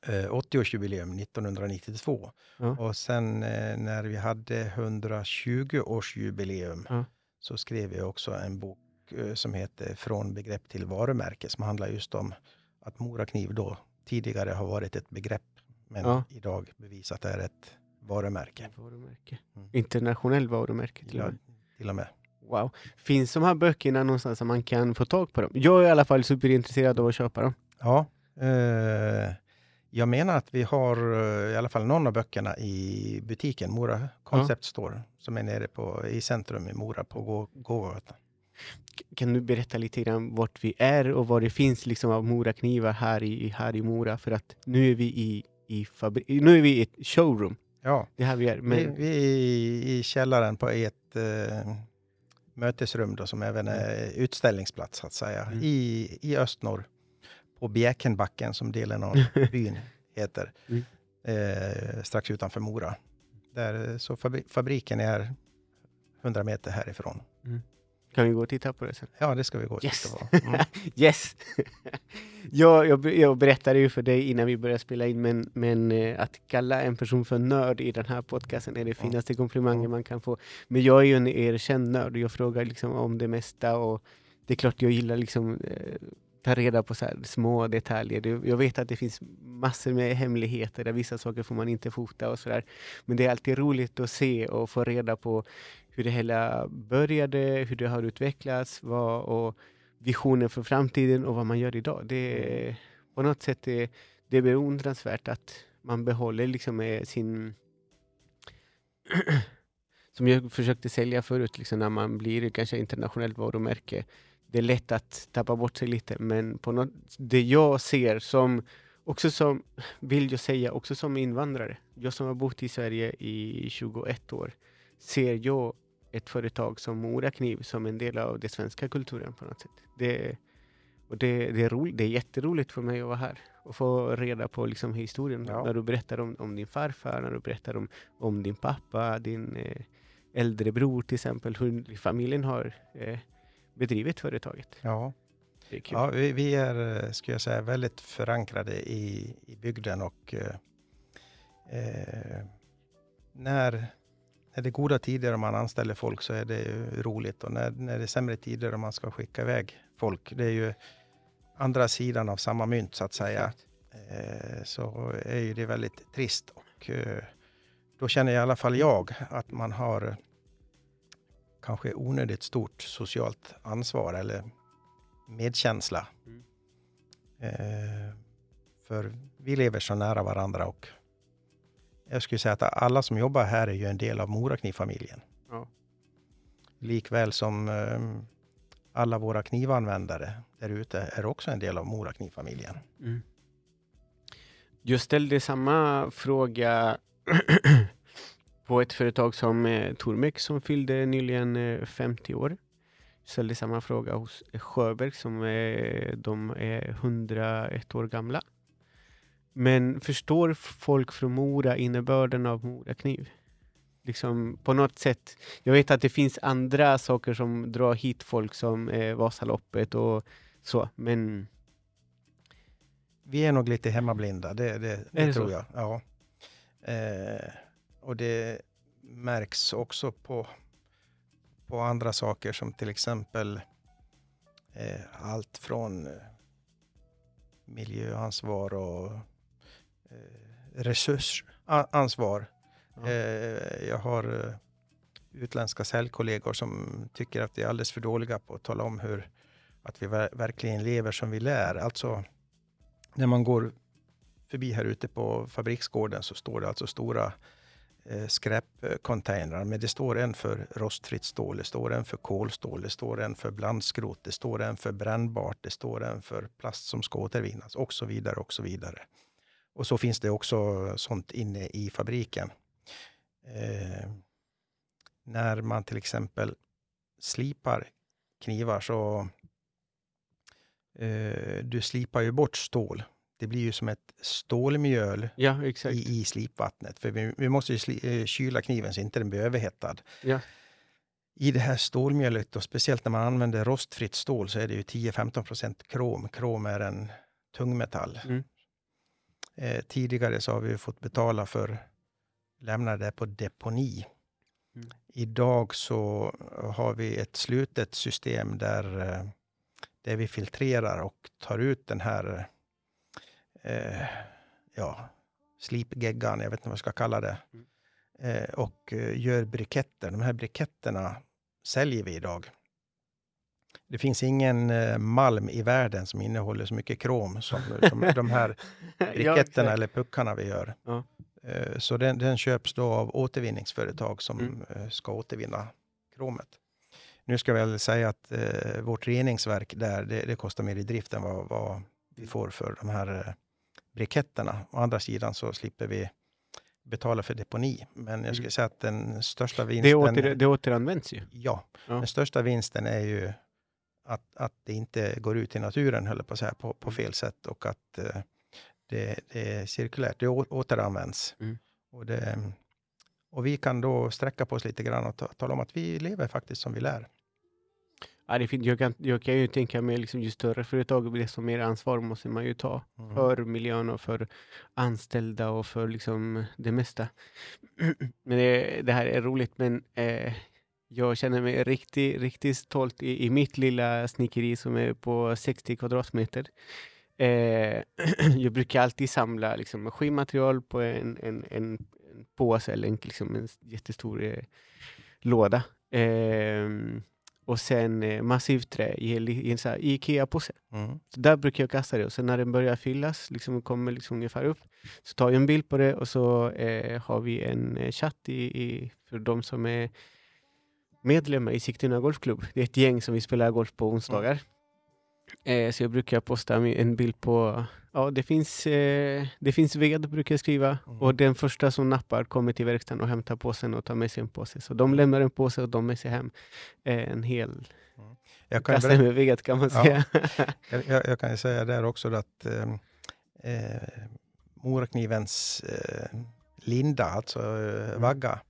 eh, 80-årsjubileum 1992 Ja. och sen eh, när vi hade 120-årsjubileum Ja. så skrev vi också en bok eh, som heter Från begrepp till varumärke som handlar just om att Morakniv då tidigare har varit ett begrepp men idag bevisat är ett varumärke. Varumärke. Mm. Internationell varumärke till Ja, till och med. Wow. Finns de här böckerna någonstans som man kan få tag på dem? Jag är i alla fall superintresserad av att köpa dem. Ja, eh, jag menar att vi har eh, i alla fall någon av böckerna i butiken, Mora Concept Store, som är nere på, i centrum i Mora på Gå- Gågatan. Kan du berätta lite grann vart vi är och vad det finns liksom av Moraknivar här i, här i Mora? För att nu är vi i, i, fabri- nu är vi i ett showroom. Ja, Det är här vi är. vi, Men, vi är i, källaren på ett eh, mötesrum då, som även är utställningsplats så att säga, Mm. i, i Östnorr. På Bjäkenbacken som delen av byn heter. Mm. Eh, strax utanför Mora. Där, så fabri- fabriken är 100 meter härifrån. Kan vi gå och titta på det sen? Ja, det ska vi gå och Yes. titta på. Mm. Yes! jag, jag, jag berättade ju för dig innan vi började spela in, men, men eh, att kalla en person för nörd i den här podcasten är det finaste komplimangen man kan få. Men jag är ju en erkänd nörd och jag frågar liksom om det mesta och det är klart jag gillar liksom eh, ta reda på så små detaljer. Det, jag vet att det finns massor med hemligheter där vissa saker får man inte fota och sådär. Men det är alltid roligt att se och få reda på hur det hela började, hur det har utvecklats vad, och visionen för framtiden och vad man gör idag. Det är, på något sätt det, det är beundransvärt att man behåller liksom eh, sin som jag försökte sälja förut, liksom när man blir kanske internationellt varumärke. Det är lätt att tappa bort sig lite, men på något, det jag ser som, också som, vill jag säga, också som invandrare, jag som har bott i Sverige i 21 år, ser jag ett företag som Morakniv som en del av den svenska kulturen på något sätt. Det, och det, det, är roligt, det är jätteroligt för mig att vara här och få reda på liksom historien. Ja. När du berättar om, om din farfar, när du berättar om, om din pappa, din eh, äldre bror till exempel, hur familjen har eh, bedrivit företaget. Ja. Ja, vi, vi är, eh, skulle jag säga, väldigt förankrade i, i bygden och eh, när, när det är goda tider och man anställer folk så är det ju roligt och när, när det är sämre tider och man ska skicka iväg folk, det är ju andra sidan av samma mynt så att säga, eh, så är ju det väldigt trist och eh, då känner i alla fall jag att man har kanske onödigt stort socialt ansvar eller medkänsla. Mm. Eh, för vi lever så nära varandra och jag skulle säga att alla som jobbar här är ju en del av Moraknivfamiljen. Ja. Likväl som eh, alla våra knivanvändare där ute är också en del av Moraknivfamiljen. Mm. Jag ställde samma fråga på ett företag som eh, Tormek som fyllde nyligen eh, 50 år. Jag ställde samma fråga hos Sjöberg som eh, de är 101 år gamla. Men förstår folk från Mora innebörden av Morakniv? Liksom på något sätt. Jag vet att det finns andra saker som drar hit folk som eh, Vasaloppet och så, men Vi är nog lite hemmablinda, det, det, det, det tror så? jag. Ja. Eh, och det märks också på, på andra saker som till exempel eh, allt från eh, miljöansvar och resursansvar. Ja. Eh, jag har eh, utländska säljkollegor som tycker att vi är alldeles för dåliga på att tala om hur att vi ver- verkligen lever som vi lär. Alltså när man går förbi här ute på fabriksgården så står det alltså stora eh, skräpcontainrar. Men det står en för rostfritt stål, det står en för kolstål, det står en för blandskrot, det står en för brännbart, det står en för plast som ska återvinnas och så vidare och så vidare. Och så finns det också sånt inne i fabriken. Eh, när man till exempel slipar knivar så eh, du slipar ju bort stål. Det blir ju som ett stålmjöl ja, i, i slipvattnet. För vi, vi måste ju sli, eh, kyla kniven så inte den blir överhettad. Ja. I det här stålmjölet, och speciellt när man använder rostfritt stål, så är det ju 10-15 procent krom. Krom är en tungmetall. Mm. Eh, tidigare så har vi fått betala för lämna det på deponi. Mm. Idag så har vi ett slutet system där, eh, där vi filtrerar och tar ut den här eh, ja, slipgeggan, jag vet inte vad jag ska kalla det, Mm. eh, och eh, gör briketter. De här briketterna säljer vi idag. Det finns ingen eh, malm i världen som innehåller så mycket krom som, som de här Ja, briketterna exakt. eller puckarna vi gör. Ja. Eh, Så den, den köps då av återvinningsföretag som Mm. eh, ska återvinna kromet. Nu ska jag väl säga att eh, vårt reningsverk där, det, det kostar mer i drift än vad, vad vi får för de här eh, briketterna. Å andra sidan så slipper vi betala för deponi. Men jag skulle Mm. säga att den största Det, vinsten... åter, det återanvänds ju. Ja, Ja. den största vinsten är ju att, att det inte går ut i naturen, höll på att säga, på, på Mm. fel sätt och att eh, det, det är cirkulärt, det återanvänds. Mm. Och, det, och vi kan då sträcka på oss lite grann och ta, tala om att vi lever faktiskt som vi lär. Ja, det fint. Jag, kan, jag kan ju tänka mig liksom, ju större företag, desto mer ansvar måste man ju ta Mm. för miljön och för anställda och för liksom det mesta. men det, det här är roligt, men eh, jag känner mig riktigt, riktigt stolt i, i mitt lilla snickeri som är på 60 kvadratmeter. Eh, jag brukar alltid samla liksom, maskinmaterial på en, en, en, en påse eller en, liksom, en jättestor eh, låda. Ehm, och sen eh, massivt trä i, i en Ikea-påse. Mm. Så där brukar jag kasta det och sen när den börjar fyllas, liksom kommer liksom ungefär upp, så tar jag en bild på det och så eh, har vi en eh, chatt i, i, för de som är medlemmar i Sigtuna Golfklubb. Det är ett gäng som vi spelar golf på onsdagar. Eh, så jag brukar posta en bild på, ja det finns, eh, det finns ved brukar jag skriva Mm. och den första som nappar kommer till verkstaden och hämtar påsen och tar med sig en påse. Så de lämnar en påse och de med sig hem eh, en hel Jag, kan kasse med ved kan man Ja. säga. jag, jag, jag kan ju säga där också att eh, eh, Moraknivens eh, Linda, alltså eh, Mm. Vagga,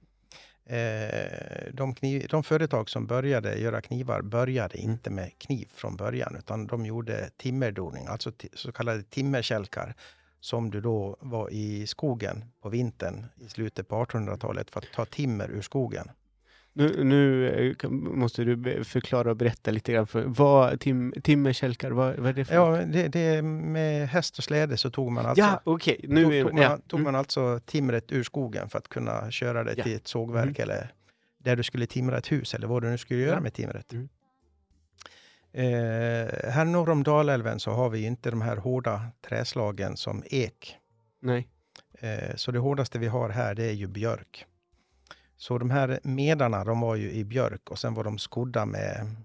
eh, de, kniv, de företag som började göra knivar började Mm. inte med kniv från början, utan de gjorde timmerdoning, alltså så kallade timmerkälkar, som du då var i skogen på vintern i slutet på 1800-talet för att ta timmer ur skogen. Nu, nu eh, måste du förklara och berätta lite grann. För, vad tim, timmerkälkar, vad, vad är det för Ja, det, det med häst och släde så tog man alltså ja okej. Nu tog, tog, man, ja. tog man alltså timret ur skogen för att kunna köra det Ja. till ett sågverk eller där du skulle timra ett hus eller vad du nu skulle göra Ja. med timret. Mm. Eh, här norr om Dalälven så har vi inte de här hårda träslagen som ek. Nej. Eh, så det hårdaste vi har här det är ju björk. Så de här medarna de var ju i björk och sen var de skodda med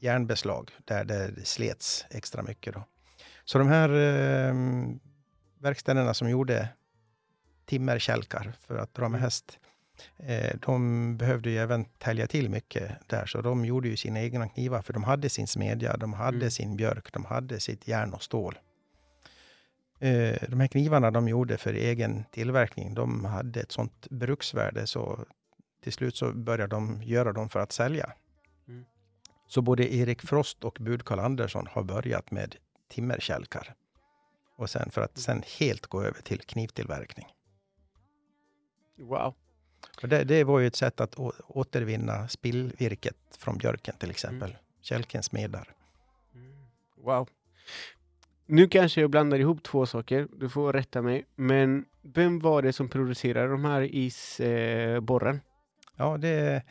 järnbeslag där det slets extra mycket. Då. Så de här eh, verkstäderna som gjorde timmerkälkar för att dra med Mm. häst, eh, de behövde ju även tälja till mycket där. Så de gjorde ju sina egna knivar för de hade sin smedja, de hade Mm. sin björk, de hade sitt järn och stål. Eh, de här knivarna de gjorde för egen tillverkning, de hade ett sånt bruksvärde så till slut så började de göra dem för att sälja. Mm. Så både Erik Frost och Bud Karl Andersson har börjat med timmerkälkar. Och sen för att sen helt gå över till knivtillverkning. Wow. Och det, det var ju ett sätt att å, återvinna spillvirket från björken till exempel. Mm. Kälkens smedar. Wow. Nu kanske jag blandar ihop två saker. Du får rätta mig. Men vem var det som producerade de här isborren? Ja, det,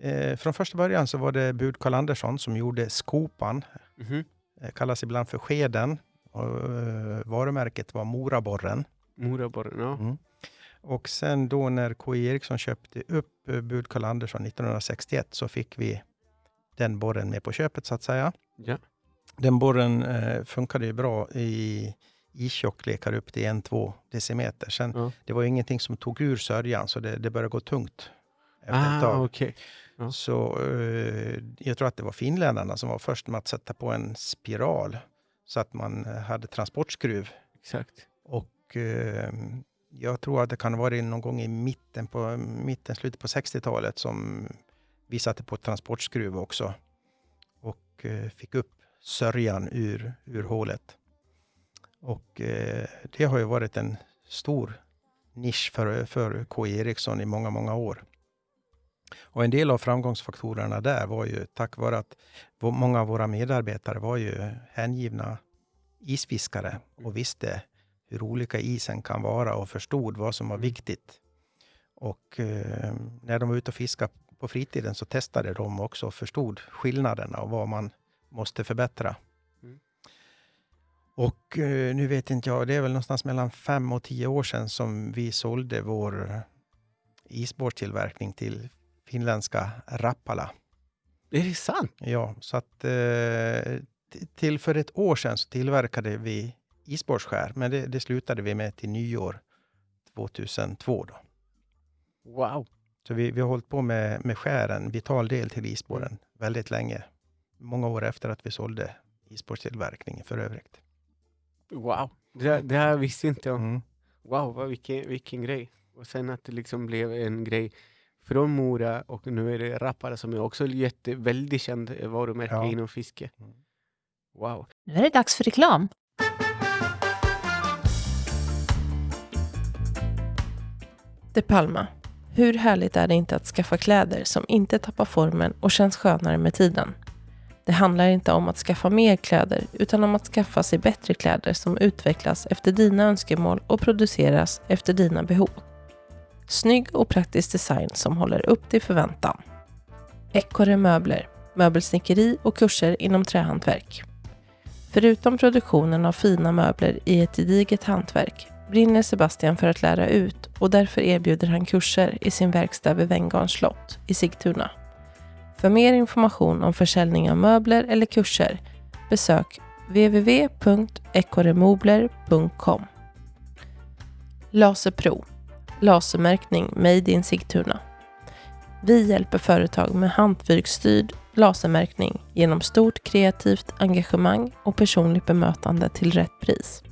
eh, från första början så var det Bud Karl Andersson som gjorde skopan. Mhm. Eh, kallas ibland för skeden. Och, eh, varumärket var Moraborren. Moraborren, ja. Mm. Och sen då när K.I. Eriksson köpte upp eh, Bud Karl Andersson 1961 så fick vi den borren med på köpet så att säga. ja. Den borren eh, funkade ju bra i istjocklekar upp till 1-2 decimeter. Sen, Ja. Det var ingenting som tog ur sörjan så det, det började gå tungt efter ett Ah, tag. okej. ja. Så eh, jag tror att det var finländarna som var först med att sätta på en spiral så att man eh, hade transportskruv. Exakt. Och eh, jag tror att det kan vara någon gång i mitten, på, mitten slutet på 60-talet som vi satte på transportskruv också. Och eh, fick upp sörjan ur, ur hålet. Och eh, det har ju varit en stor nisch för, för K. Eriksson i många, många år. Och en del av framgångsfaktorerna där var ju tack vare att många av våra medarbetare var ju hängivna isfiskare och visste hur olika isen kan vara och förstod vad som var Mm. viktigt. Och eh, när de var ute och fiskade på fritiden så testade de också och förstod skillnaderna och vad man måste förbättra. Mm. Och eh, nu vet inte jag, det är väl någonstans mellan fem och tio år sedan som vi sålde vår isborrstillverkning till finländska Rappala. Är det sant? Ja, så att eh, till för ett år sedan så tillverkade vi isborrskär, men det, det slutade vi med till nyår 2002. Då. Wow. Så vi, vi har hållit på med, med skär, en vital del till isborren, väldigt länge. Många år efter att vi sålde isborrstillverkningen för övrigt. Wow. Det, här- det här visste inte jag. Mm. Wow, vad, vilken, vilken grej. Och sen att det liksom blev en grej från Mora och nu är det Rappare som är också jätte, väldigt känd varumärke Ja. inom fiske. Mm. Wow. Nu är det dags för reklam. De Palma. Hur härligt är det inte att skaffa kläder som inte tappar formen och känns skönare med tiden? Det handlar inte om att skaffa mer kläder utan om att skaffa sig bättre kläder som utvecklas efter dina önskemål och produceras efter dina behov. Snygg och praktisk design som håller upp till förväntan. Ekorre möbler, möbelsnickeri och kurser inom trähantverk. Förutom produktionen av fina möbler i ett gediget hantverk brinner Sebastian för att lära ut och därför erbjuder han kurser i sin verkstad vid Venngarns slott i Sigtuna. För mer information om försäljning av möbler eller kurser besök www.ekoremobler.com Laserpro Lasermärkning Made in Sigtuna Vi hjälper företag med hantverksstyrd lasermärkning genom stort kreativt engagemang och personligt bemötande till rätt pris.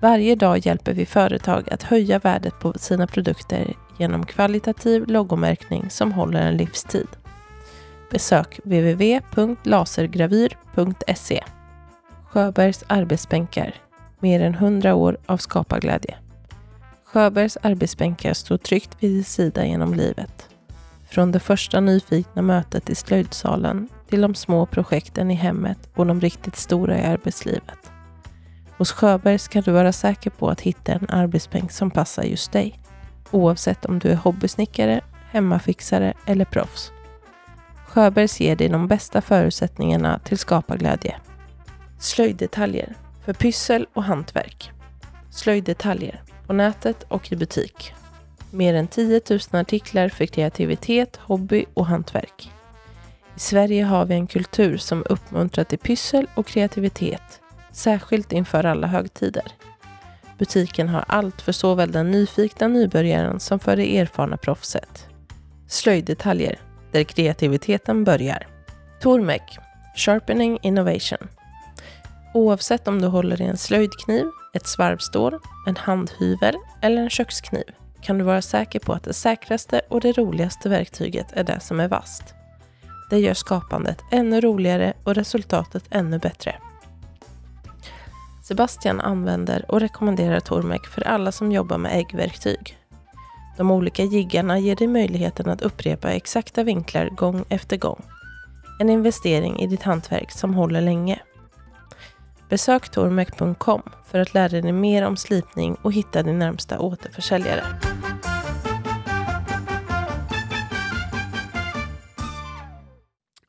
Varje dag hjälper vi företag att höja värdet på sina produkter genom kvalitativ loggomärkning som håller en livstid. Besök www.lasergravyr.se Sjöbergs arbetsbänkar. Mer än 100 år av skaparglädje. Sjöbergs arbetsbänkar står tryggt vid din sida genom livet. Från det första nyfikna mötet i slöjdsalen till de små projekten i hemmet och de riktigt stora i arbetslivet. Hos Sjöbergs kan du vara säker på att hitta en arbetsbänk som passar just dig. Oavsett om du är hobbysnickare, hemmafixare eller proffs. Sjöbergs ger dig de bästa förutsättningarna till skaparglädje. Slöjddetaljer för pyssel och hantverk. Slöjddetaljer på nätet och i butik. Mer än 10 000 artiklar för kreativitet, hobby och hantverk. I Sverige har vi en kultur som uppmuntrar till pyssel och kreativitet, särskilt inför alla högtider. Butiken har allt för såväl den nyfikna nybörjaren som för det erfarna proffset. Slöjddetaljer, där kreativiteten börjar. Tormek, Sharpening Innovation. Oavsett om du håller i en slöjdkniv, ett svarvstål, en handhyvel eller en kökskniv kan du vara säker på att det säkraste och det roligaste verktyget är det som är vasst. Det gör skapandet ännu roligare och resultatet ännu bättre. Sebastian använder och rekommenderar Tormek för alla som jobbar med äggverktyg. De olika jiggarna ger dig möjligheten att upprepa exakta vinklar gång efter gång. En investering i ditt hantverk som håller länge. Besök tormek.com för att lära dig mer om slipning och hitta din närmsta återförsäljare.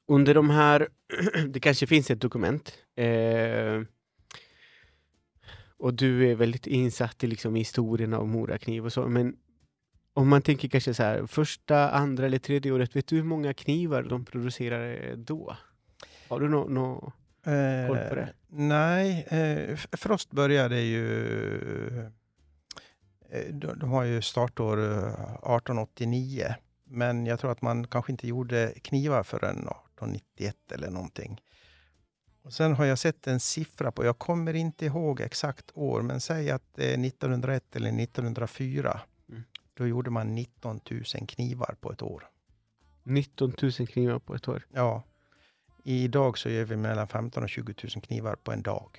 Under de här, det kanske finns ett dokument. Eh, och du är väldigt insatt i liksom historien av Morakniv och så, men om man tänker kanske så här, första, andra eller tredje året, vet du hur många knivar de producerar då? Har du någon nå koll på det? Eh, nej, eh, Frost började ju... eh, De, de har ju startår eh, 1889. Men jag tror att man kanske inte gjorde knivar förrän 1891 eller någonting. Och sen har jag sett en siffra på, jag kommer inte ihåg exakt år, men säg att det är 1901 eller 1904. Då gjorde man 19 000 knivar på ett år. 19 000 knivar på ett år. Ja. Idag så gör vi mellan 15 och 20 000 knivar på en dag.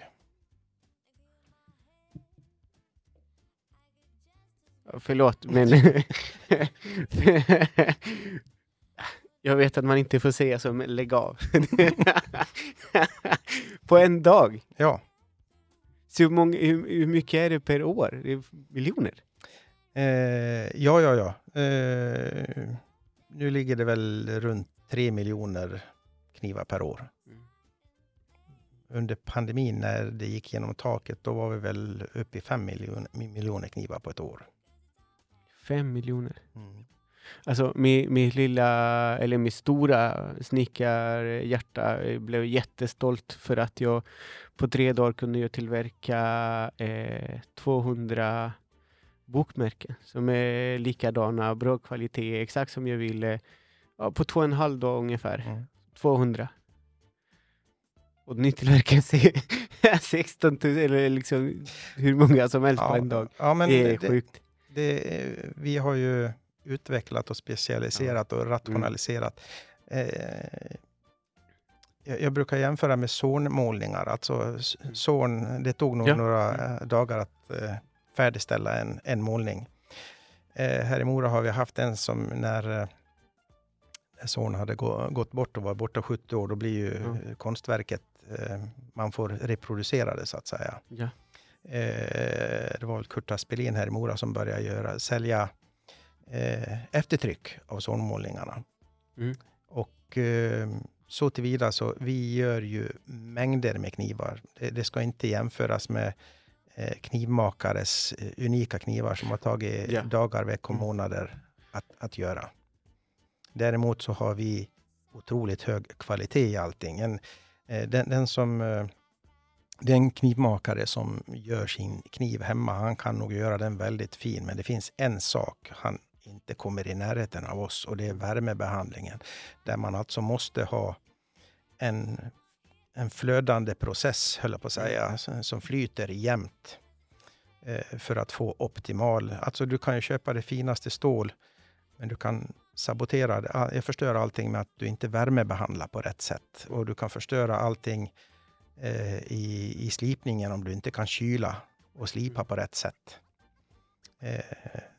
Förlåt, men... Jag vet att man inte får säga som lägg av. på en dag? Ja. Så hur, många, hur, hur mycket är det per år? Det är miljoner? Eh, ja, ja, ja. Eh, nu ligger det väl runt 3 miljoner knivar per år. Mm. Under pandemin när det gick genom taket, då var vi väl uppe i 5 miljoner, miljoner knivar på ett år. Fem miljoner. Mm. Alltså mitt, mitt lilla, eller mitt stora snickarhjärta eh, blev jättestolt för att jag på tre dagar kunde jag tillverka eh, 200 bokmärken som är likadana, bra kvalitet, exakt som jag ville. Ja, på två och en halv dag ungefär. Mm. 200. Och ni tillverkar se- 16 000, eller liksom hur många som helst på en dag. ja, men det är det, sjukt. det, vi har ju utvecklat och specialiserat och rationaliserat. Eh, jag, brukar jämföra med zornmålningar. Alltså s- zorn, det tog nog Ja. några eh, dagar att eh, färdigställa en, en målning. Eh, här i Mora har vi haft en som när eh, son hade gå, gått bort och var borta 70 år, då blir ju eh, konstverket, eh, man får reproducera det så att säga. Ja. Eh, det var väl Kurt Aspelin här i Mora som började göra, sälja eh, eftertryck av zonmålningarna. Mm. Och eh, så tillvida så, vi gör ju mängder med knivar. Det, det ska inte jämföras med knivmakares eh, unika knivar som har tagit Ja. dagar, veckor, Mm. månader att, att göra. Däremot så har vi otroligt hög kvalitet i allting. En, eh, den, den som eh, den knivmakare som gör sin kniv hemma, han kan nog göra den väldigt fin, men det finns en sak han inte kommer i närheten av oss och det är värmebehandlingen. Där man alltså måste ha en, en flödande process, höll jag på att säga, som- flyter jämnt eh, för att få optimal... Alltså du kan ju köpa det finaste stål, men du kan sabotera det. Ah, Jag förstör allting med att du inte värmebehandlar på rätt sätt. Och du kan förstöra allting eh, i, i slipningen om du inte kan kyla och slipa på rätt sätt. Eh,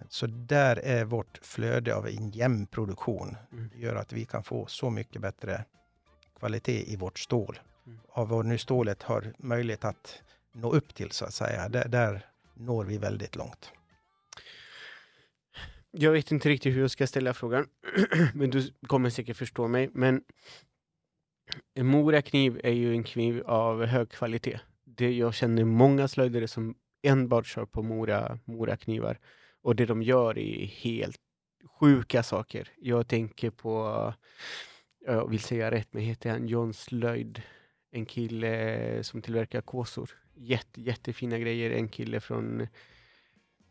så där är vårt flöde av en jämn produktion. Mm. Det gör att vi kan få så mycket bättre kvalitet i vårt stål. Av vad nu stålet har möjlighet att nå upp till så att säga. Där, där når vi väldigt långt. Jag vet inte riktigt hur jag ska ställa frågan, men du kommer säkert förstå mig. Men en Mora-kniv är ju en kniv av hög kvalitet. Det, jag känner många slöjdare som enbart kör på Mora, Mora-knivar. Och det de gör är helt sjuka saker. Jag tänker på, jag vill säga rätt, men heter han John Slöjd? En kille som tillverkar kåsor. Jätte, jättefina grejer. En kille från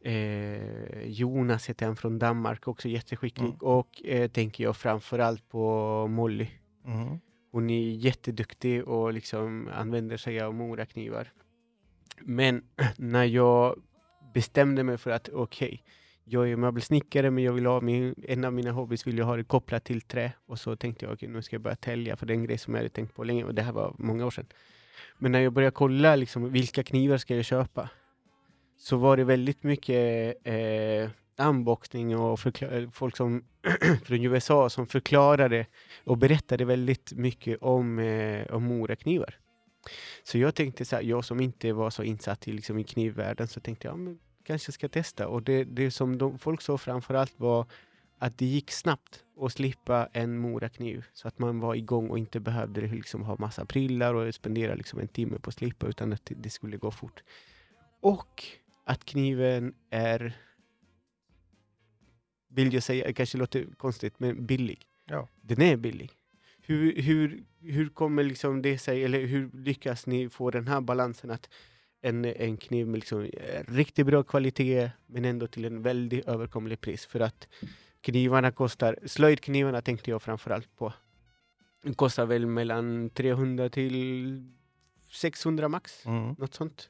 Eh, Jonas heter han från Danmark, också jätteskicklig. Mm. Och eh, tänker jag framförallt på Molly. Mm. Hon är jätteduktig och liksom använder sig av moraknivar. Men när jag bestämde mig för att okej, jag är möbelsnickare men jag vill ha min, en av mina hobbys vill jag ha det kopplat till trä. Och så tänkte jag okej, nu ska jag börja tälja för det är en grej som jag hade tänkt på länge och det här var många år sedan. Men när jag började kolla liksom, vilka knivar ska jag köpa? Så var det väldigt mycket eh, unboxning och eh, folk som från USA som förklarade och berättade väldigt mycket om, eh, om moraknivar. Så jag tänkte så här, jag som inte var så insatt i, liksom, i knivvärlden så tänkte jag, ja, men kanske ska testa. Och det, det som de, folk såg framförallt var att det gick snabbt att slippa en morakniv. Så att man var igång och inte behövde liksom ha massa prylar och spendera liksom en timme på att slipa utan att det- det skulle gå fort. Och att kniven är, vill jag säga, det kanske låter konstigt, men billig. Ja. Den är billig. Hur, hur, hur kommer liksom det sig, eller hur lyckas ni få den här balansen att en, en kniv med liksom eh, riktigt bra kvalitet men ändå till en väldigt överkomlig pris? För att knivarna kostar, slöjdknivarna tänkte jag framförallt på. De kostar väl mellan 300 till 600 max, Mm. något sånt.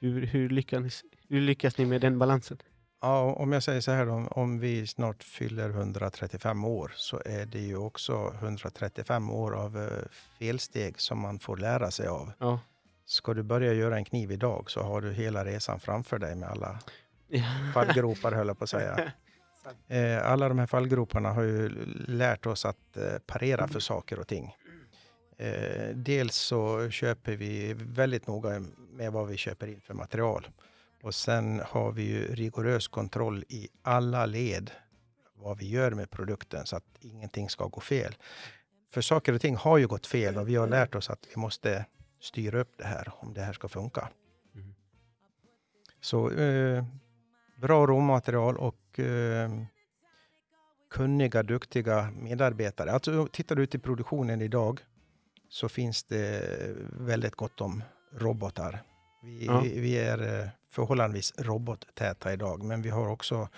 Hur, hur, lyckas, hur lyckas ni med den balansen? Ja, om jag säger så här då, om vi snart fyller 135 år så är det ju också 135 år av eh, felsteg som man får lära sig av. Ja. Ska du börja göra en kniv idag så har du hela resan framför dig med alla fallgropar höll jag på att säga. Eh, Alla de här fallgroparna har ju lärt oss att eh, parera för saker och ting. Eh, Dels så köper vi väldigt noga med vad vi köper in för material. Och sen har vi ju rigorös kontroll i alla led vad vi gör med produkten så att ingenting ska gå fel. För saker och ting har ju gått fel och vi har lärt oss att vi måste styra upp det här om det här ska funka. Mm. Så eh, bra råmaterial och eh, kunniga, duktiga medarbetare. Alltså, tittar du i produktionen idag så finns det väldigt gott om robotar. Vi, Ja. vi, vi är eh, förhållandevis robottäta idag, men vi har också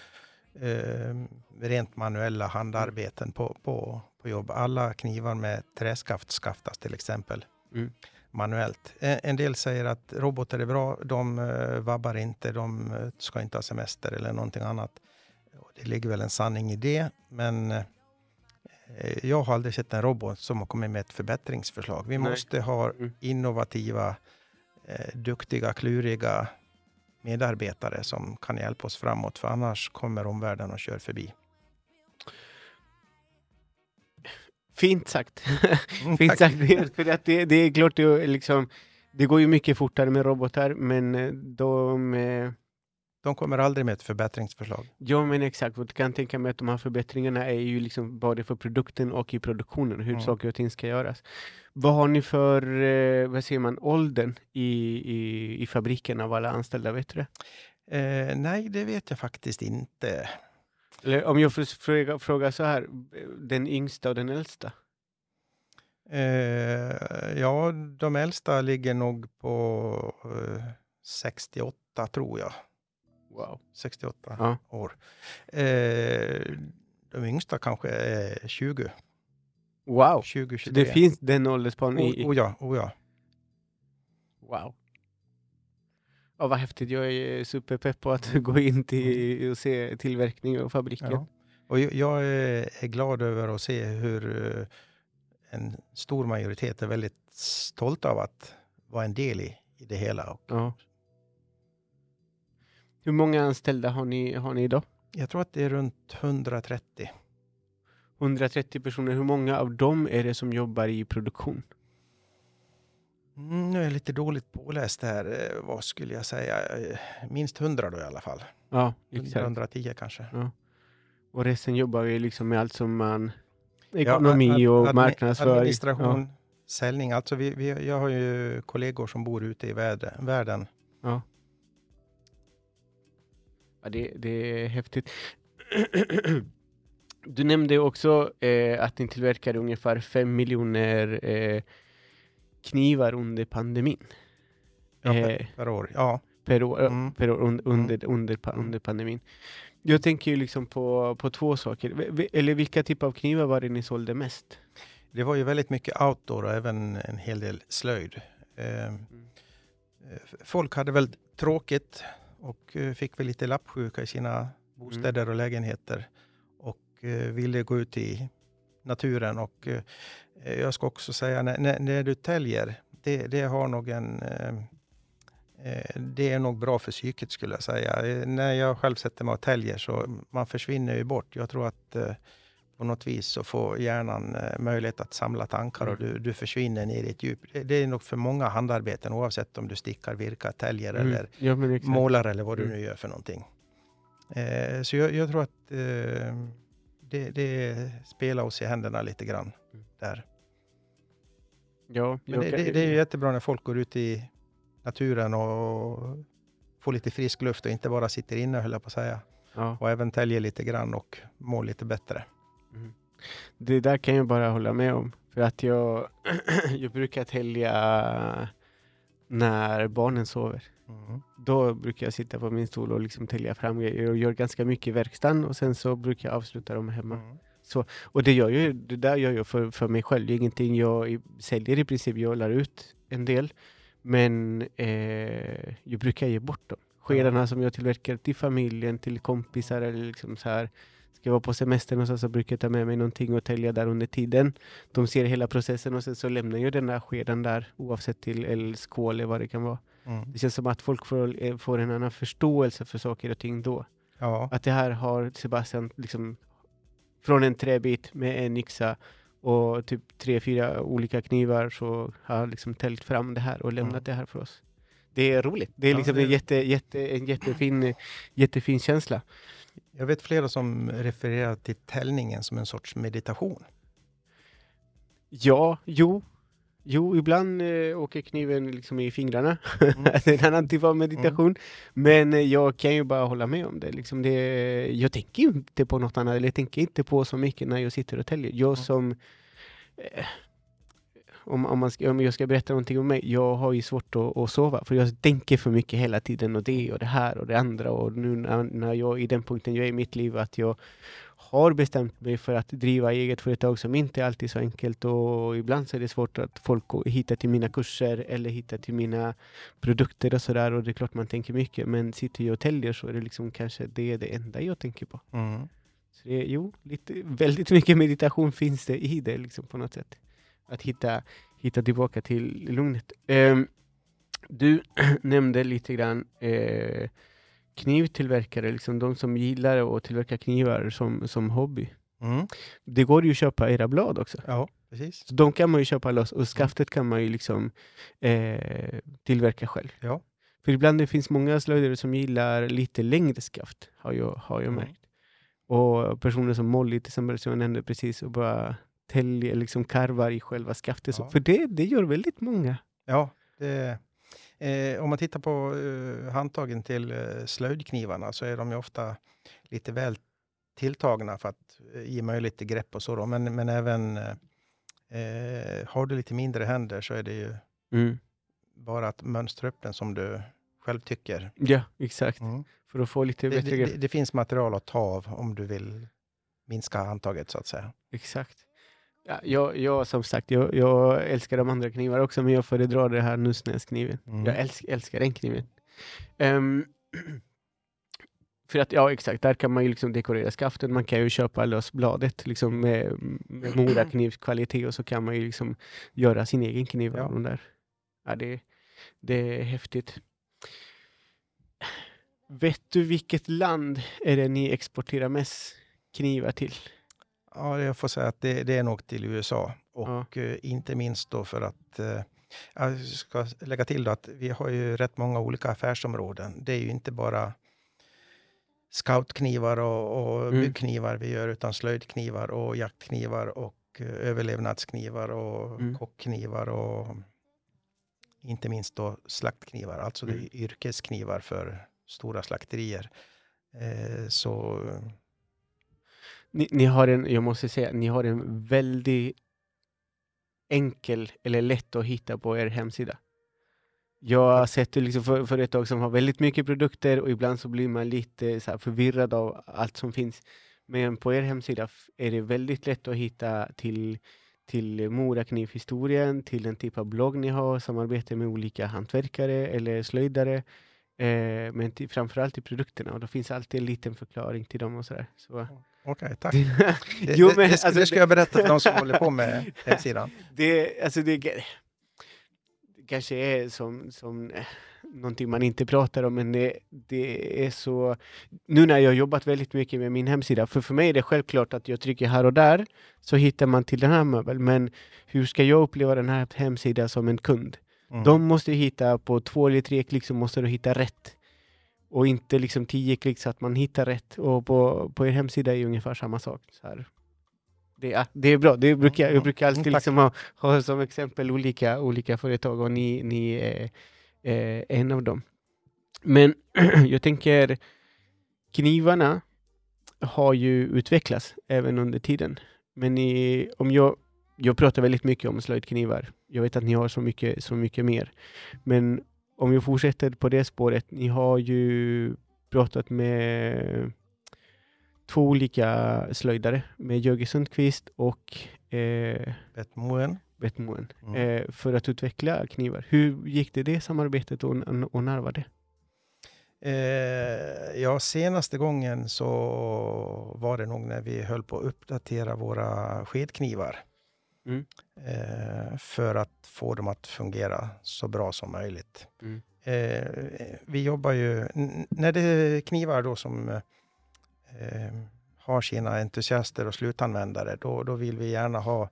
eh, rent manuella handarbeten på, på, på jobb. Alla knivar med träskaft skaftas till exempel Mm. Manuellt. En, del säger att robotar är bra, de eh, vabbar inte, de eh, ska inte ha semester eller någonting annat. det ligger väl en sanning i det, men eh, jag har aldrig sett en robot som har kommit med ett förbättringsförslag. Vi Nej. måste ha Mm. innovativa, duktiga, kluriga medarbetare som kan hjälpa oss framåt, för annars kommer omvärlden och kör förbi. Fint sagt. Mm, Fint sagt. För att det, det är klart, det, liksom, det går ju mycket fortare med robotar, men eh, de... De kommer aldrig med ett förbättringsförslag. Ja, men exakt. Jag kan tänka mig att de här förbättringarna är ju liksom både för produkten och i produktionen, hur Mm. saker och ting ska göras. Vad har ni för, eh, vad säger man, åldern i, i, i fabriken av alla anställda? Vet du det? Eh, nej, det vet jag faktiskt inte. Eller om jag får fråga, fråga så här, den yngsta och den äldsta? Eh, ja, de äldsta ligger nog på eh, 68 tror jag. Wow. 68 Ja. år. Eh, de yngsta kanske är 20. Wow! 20, Så 23. det finns den åldersspan i... Oh, oh ja, oh ja. Wow. Ja, vad häftigt. Jag är superpepp på att gå in till och se tillverkning och fabriken. ja. Och jag- är glad över att se hur eh, en stor majoritet är väldigt stolt av att vara en del i, i det hela. Och Ja. Hur många anställda har ni, har ni idag? jag tror att det är runt 130. 130 personer. Hur många av dem är det som jobbar i produktion? Mm, nu är jag lite dåligt påläst här. Eh, vad skulle jag säga? Eh, Minst 100 då i alla fall. Ja, 100, exakt. 110 kanske. Och resten jobbar ju liksom med allt som man... Ja, Ekonomi ad- och marknadsföring. Administration, säljning. Alltså vi, vi, jag har ju kollegor som bor ute i världen. Ja. ja det, det är häftigt. Du nämnde också eh, att ni tillverkade ungefär fem miljoner eh, knivar under pandemin. Ja, Eh, per, per år. Ja. per år, Mm. per år un, under, under, pa- under pandemin. Jag tänker ju liksom på, på två saker. Eller vilka typer av knivar var det ni sålde mest? Det var ju väldigt mycket outdoor och även en hel del slöjd. Eh, eh, folk hade väl tråkigt och eh, fick väl lite lappsjuka i sina bostäder och lägenheter och ville gå ut i naturen. Och eh, jag ska också säga, när, när, när du täljer, det, det har nog en eh, eh, det är nog bra för psyket skulle jag säga. När jag själv sätter mig och täljer så man försvinner ju bort. Jag tror att på något vis så får hjärnan möjlighet att samla tankar och du, du försvinner ner i ett djup. Det, är nog för många handarbeten oavsett om du stickar, virkar, täljer Mm. eller Ja, målar eller vad du Mm. nu gör för någonting. Eh, så jag, jag tror att eh, det, det spelar oss i händerna lite grann Mm. där. Ja, Men det, det, det är ju jättebra när folk går ut i naturen och får lite frisk luft och inte bara sitter inne höll jag på att säga. ja. Och även täljer lite grann och mår lite bättre. Det där kan jag bara hålla med om. För att jag, jag brukar tälja när barnen sover. Mm. Då brukar jag sitta på min stol och liksom tälja fram grejer och gör ganska mycket i verkstaden och sen så brukar jag avsluta dem hemma. Mm. Och det, gör ju, det där gör jag för, för mig själv. Det är ingenting jag säljer i princip. Jag lär ut en del. Men eh, jag brukar ge bort dem. Skedarna som jag tillverkar till familjen, till kompisar eller liksom så här. Ska jag vara på semestern och så, så brukar jag ta med mig någonting och tälja där under tiden. De ser hela processen och sen så lämnar jag den där skeden där oavsett till eller skål eller vad det kan vara. Mm. Det känns som att folk får, eh, får en annan förståelse för saker och ting då. Ja. Att det här har Sebastian liksom från en träbit med en yxa och typ tre, fyra olika knivar så har han liksom täljt fram det här och lämnat Mm. det här för oss. Det är roligt. Det är Ja, liksom det en, jätte, jätte, en jättefin, jättefin känsla. Jag vet flera som refererar till täljningen som en sorts meditation. Ja, jo. Jo, ibland eh, åker kniven liksom i fingrarna. Mm. det är en annan typ av meditation. Men eh, jag kan ju bara hålla med om det. Liksom det. Jag tänker inte på något annat, eller jag tänker inte på så mycket när jag sitter och täljer. Jag Mm. som... Eh, om, om, man ska, om jag ska berätta någonting om mig, jag har ju svårt att, att sova. För jag tänker för mycket hela tiden och det och det här och det andra. Och nu när, när jag är i den punkten jag är i mitt liv att jag har bestämt mig för att driva eget företag som inte alltid är så enkelt och ibland så är det svårt att folk hittar till mina kurser eller hittar till mina produkter och sådär och det är klart man tänker mycket men sitter jag och täljer så är det liksom kanske det är det enda jag tänker på. Mm. Så det jo, lite, väldigt mycket meditation finns det i det liksom på något sätt. Att hitta, hitta tillbaka till lugnet. Um, du nämnde lite grann eh, knivtillverkare, liksom de som gillar att tillverka knivar som, som hobby. Mm. Det går ju att köpa era blad också. Ja, precis. Så de kan man ju köpa loss och skaftet kan man ju liksom eh, tillverka själv. Ja. För ibland det finns många slöjdare som gillar lite längre skaft, har jag, har jag Mm. märkt. Och personer som Molly till exempel, som jag nämnde precis, och bara täljer, liksom karvar i själva skaftet. Ja. för det, det gör väldigt många. Ja, det, eh, om man tittar på eh, handtagen till eh, slöjdknivarna så är de ju ofta lite väl tilltagna för att eh, ge möjlighet till grepp och så. Då. Men, men även eh, eh, har du lite mindre händer så är det ju Mm. bara att mönstra upp den som du själv tycker. Ja, exakt. Mm. För att få lite bättre det, det, det finns material att ta av om du vill minska handtaget så att säga. Exakt. Ja, jag, jag som sagt, jag, jag älskar de andra knivar också, men jag föredrar det här Nussnäskniven. Mm. Jag älsk, älskar den kniven. Ehm, för att, ja exakt, där kan man ju liksom dekorera skaften, man kan ju köpa lös bladet liksom med, med moraknivskvalitet och så kan man ju liksom göra sin egen kniv av de där. Ja, det, det är häftigt. Vet du vilket land är det ni exporterar mest knivar till? Ja, jag får säga att det, det är nog till USA. Och Ja. eh, inte minst då för att eh, jag ska lägga till då att vi har ju rätt många olika affärsområden. Det är ju inte bara scoutknivar och, och Mm. byggknivar vi gör, utan slöjdknivar och jaktknivar och eh, överlevnadsknivar och Mm. kockknivar och inte minst då slaktknivar, alltså det Mm. yrkesknivar för stora slakterier. Eh, så ni, ni har en, jag måste säga, ni har en väldigt enkel eller lätt att hitta på er hemsida. Jag har sett det liksom för, företag som har väldigt mycket produkter och ibland så blir man lite så här förvirrad av allt som finns. Men på er hemsida är det väldigt lätt att hitta till, till Moraknivhistorien, till den typ av blogg ni har, samarbete med olika hantverkare eller slöjdare. Eh, men till, framförallt till produkterna och då finns alltid en liten förklaring till dem och sådär. Så, okej, tack. det, Det, Jo, det, men det, ska, alltså det ska det- jag berätta för de som håller på med hemsidan. det, alltså det, det kanske är som, som eh, någonting man inte pratar om, men det, det är så... Nu när jag jobbat väldigt mycket med min hemsida, för för mig är det självklart att jag trycker här och där, så hittar man till den här möbeln, men hur ska jag uppleva den här hemsidan som en kund? Mm. De måste hitta på två eller tre klick så måste du hitta rätt. Och inte liksom tio klick så att man hittar rätt. Och på, på er hemsida är ju ungefär samma sak. Så här. Det, är, det är bra, det brukar, jag Mm, brukar alltid tack. liksom ha, ha som exempel olika, olika företag och ni, ni är eh, en av dem. Men jag tänker, knivarna har ju utvecklats även under tiden. Men ni, om jag, jag pratar väldigt mycket om slöjdknivar. Jag vet att ni har så mycket, så mycket mer. Men om vi fortsätter på det spåret, ni har ju pratat med två olika slöjdare, med Jöge Sundqvist och eh, Bett Moen. Bett Moen, Mm. eh, för att utveckla knivar. Hur gick det, det samarbetet och, och när var det? Eh, ja, senaste gången så var det nog när vi höll på att uppdatera våra skedknivar. Mm. Eh, för att få dem att fungera så bra som möjligt. Mm. Eh, vi jobbar ju, när det är knivar då som eh, har sina entusiaster och slutanvändare, då, då vill vi gärna ha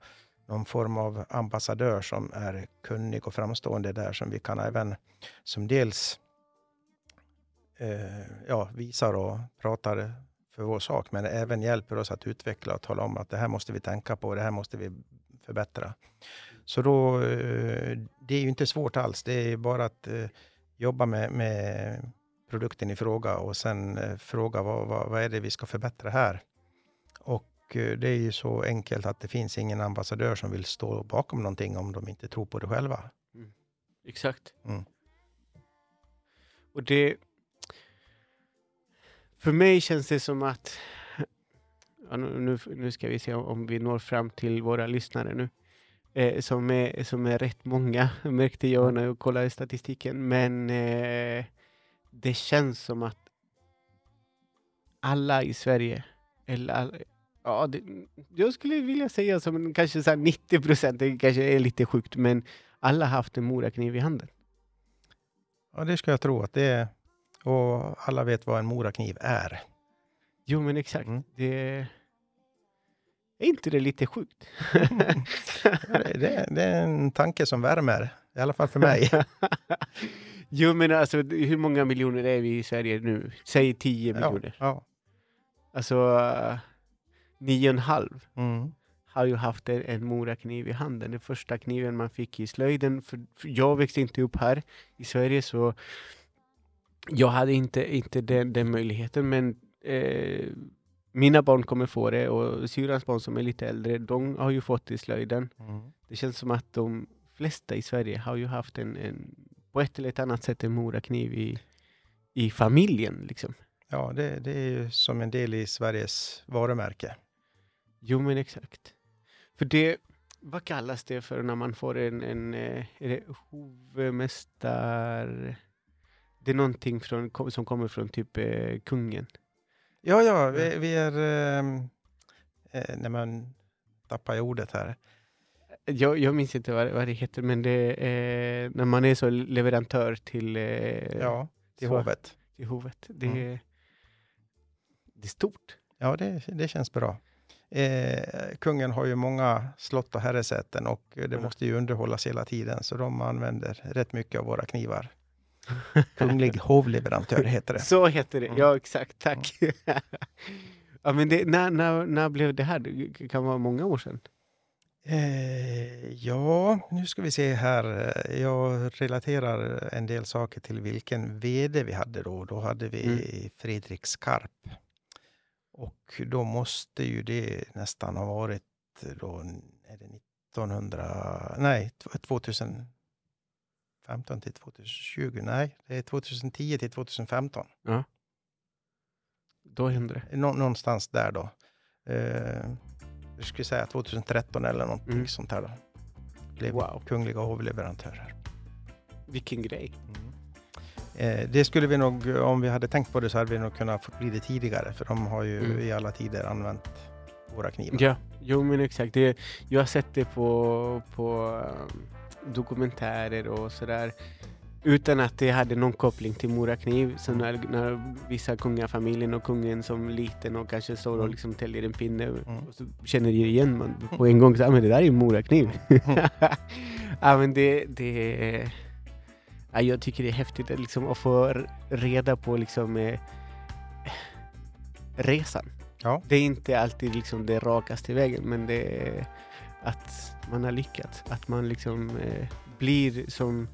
någon form av ambassadör som är kunnig och framstående där, som vi kan även, som dels eh, ja, visar och pratar för vår sak, men även hjälper oss att utveckla och tala om att det här måste vi tänka på, det här måste vi förbättra. Så då, eh, det är ju inte svårt alls. Det är bara att eh, jobba med, med produkten i fråga och sen eh, fråga vad, vad, vad är det vi ska förbättra här? Och det är ju så enkelt att det finns ingen ambassadör som vill stå bakom någonting om de inte tror på det själva. Exakt. Mm. Och det... För mig känns det som att... ja, nu, nu- ska vi se om, vi når fram till våra lyssnare nu. Eh, som, är, som är rätt många, märkte jag när jag kollade statistiken. Men eh, det känns som att alla i Sverige, eller alla, ja, det, jag skulle vilja säga som kanske så här 90 procent, det kanske är lite sjukt, men alla har haft en morakniv i handen. Ja, det ska jag tro att det är. Och alla vet vad en morakniv är. Jo, men exakt. Mm. Det, är inte det lite sjukt? Ja, det, det, det är en tanke som värmer, i alla fall för mig. jo, men alltså hur många miljoner är vi i Sverige nu? Säg 10 Ja, miljoner. ja. Alltså uh, nio och en halv Mm. har ju haft en, en morakniv i handen. Den första kniven man fick i slöjden. För, för jag växte inte upp här i Sverige så jag hade inte, inte den, den möjligheten. Men eh, mina barn kommer få det och syrrans barn som är lite äldre, de har ju fått det i slöjden. Mm. Det känns som att de flesta i Sverige har ju haft en, en på ett eller ett annat sätt en morakniv i, i familjen. Liksom. Ja, det, det är ju som en del i Sveriges varumärke. Jo, men exakt. För det, vad kallas det för när man får en, en eh, är det hovmästar... Det är någonting från, som kommer från typ eh, kungen. Ja, ja, vi, vi är... ehm, Eh, när man tappar jag ordet här. Jag, jag minns inte vad, vad det heter, men det är när man är så leverantör till, eh, Ja, till så- hovet. till hovet. Det, Mm. det är stort. Ja, det, det känns bra. Eh, kungen har ju många slott och herresäten och det Mm. måste ju underhållas hela tiden, så de använder rätt mycket av våra knivar. Kunglig hovleverantör heter det. Så heter det, ja exakt, tack. ja, men det, när, när, när blev det här? Det kan vara många år sedan. Eh, ja, nu ska vi se här. Jag relaterar en del saker till vilken vd vi hade då. Då hade vi Mm. Fredrik Skarp. Och då måste ju det nästan ha varit då, är det 1900, nej, tw- 2015 till 2020, nej, det är 2010 till 2015. Då hände det. Nå, någonstans där då. Eh, jag skulle säga 2013 eller någonting Mm. sånt här då. Blev Wow. kungliga hovleverantörer. Vilken grej. Eh, det skulle vi nog, om vi hade tänkt på det så hade vi nog kunnat få bli det tidigare. För de har ju Mm. i alla tider använt våra knivar. Ja, jo men exakt. Det, jag har sett det på, på um, dokumentärer och sådär. Utan att det hade någon koppling till Morakniv. Så när, när vissa kungafamiljen och kungen som liten och kanske står och Mm. liksom täljer en pinne Mm. och så känner jag igen man på en gång så, ah, men det där är ju Morakniv. ja men det, det ja, jag tycker det är häftigt att, liksom, att få reda på liksom eh, resan. Ja. Det är inte alltid liksom det rakaste vägen men det att man har lyckats. Att man liksom eh, blir som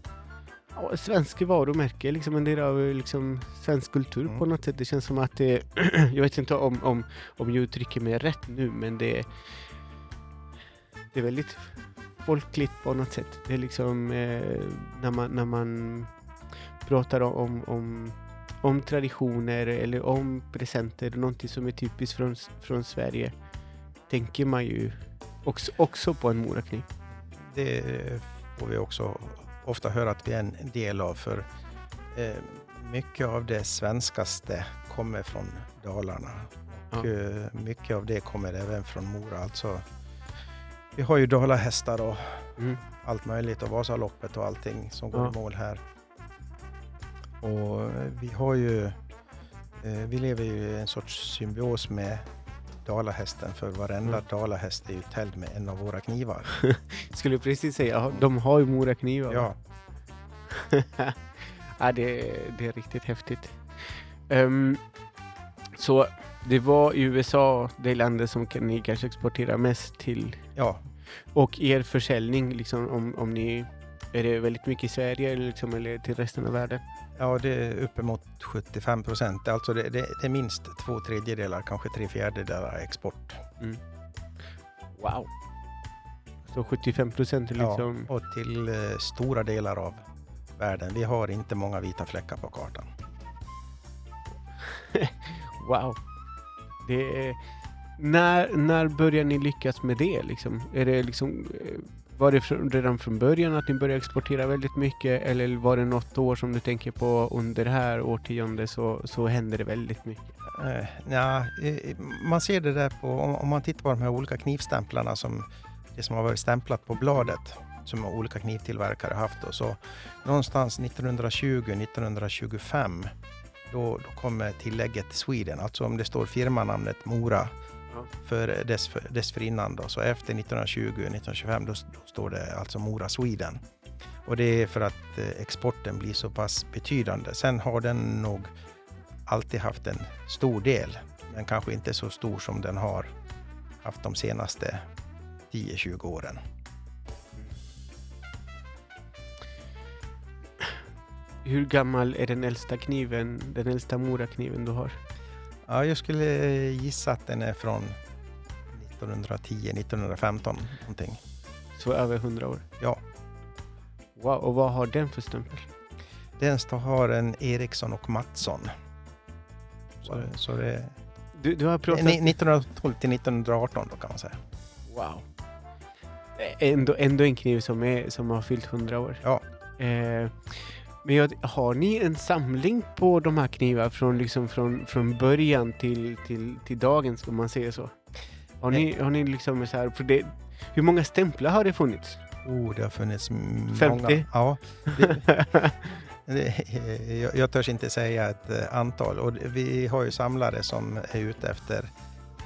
ja, svensk varumärke, liksom en del av liksom, svensk kultur Mm. på något sätt. Det känns som att det, jag vet inte om, om, om jag uttrycker mig rätt nu, men det, det är väldigt folkligt på något sätt. Det är liksom eh, när, man, när man pratar om, om, om traditioner eller om presenter, någonting som är typiskt från, från Sverige, tänker man ju också, också på en morakniv. Det får vi också ofta höra att vi är en del av. För eh, mycket av det svenskaste kommer från Dalarna. Och Ja. eh, mycket av det kommer även från Mora. Alltså, vi har ju dalahästar och Mm. allt möjligt och Vasaloppet och allting som går Ja. i mål här. Och eh, vi har ju, eh, vi lever ju i en sorts symbios med dalahästen för varenda Mm. dalahäst är ju täljd med en av våra knivar. Skulle precis säga, de har ju moraknivar. Ja, ja, det, det är riktigt häftigt. Ehm, så det var i USA, det landet som ni kanske exporterar mest till. ja, Och er försäljning, liksom, om, om ni, är det väldigt mycket i Sverige eller, liksom, eller till resten av världen? ja, det är uppemot 75 procent. Alltså det, det, det är minst två tredjedelar, kanske tre fjärdedelar export. Wow! Så 75 procent är liksom... Ja, och till eh, stora delar av världen. Vi har inte många vita fläckar på kartan. Wow! Det är, när, när börjar ni lyckas med det? Liksom? Är det liksom, eh, var det redan från början att ni började exportera väldigt mycket eller var det något år som du tänker på under det här årtiondet så, så hände det väldigt mycket? Eh, ja, man ser det där på, om, om man tittar på de här olika knivstämplarna som det som har varit stämplat på bladet som olika knivtillverkare haft. Och så någonstans 1920-1925 då, då kommer tillägget Sweden, alltså om det står firmanamnet Mora för dess, dessförinnan. Då. Så efter 1920-1925 då, då står det alltså Mora Sweden. Och det är för att eh, exporten blir så pass betydande. Sen har den nog alltid haft en stor del, men kanske inte så stor som den har haft de senaste 10-20 åren. Hur gammal är den äldsta kniven, den äldsta morakniven du har? Ja, jag skulle gissa att den är från 1910-1915 någonting. Så över 100 år? Ja. Wow, och vad har den för stämpel? Den har en Eriksson och Mattsson. Så, så det Du, du har pratat... ni- 1912 till 1918 då kan man säga. Wow. Ändå, ändå en kniv som, är, som har fyllt 100 år. Ja. Eh, men jag, har ni en samling på de här knivar från, liksom från, från början till, till, till dagens, om man säger så? Har ni, har ni liksom så här, för det, hur många stämplar har det funnits? Oh, det har funnits m- 50? många. Ja, det, det, jag, jag törs inte säga ett eh, antal. Och vi har ju samlare som är ute efter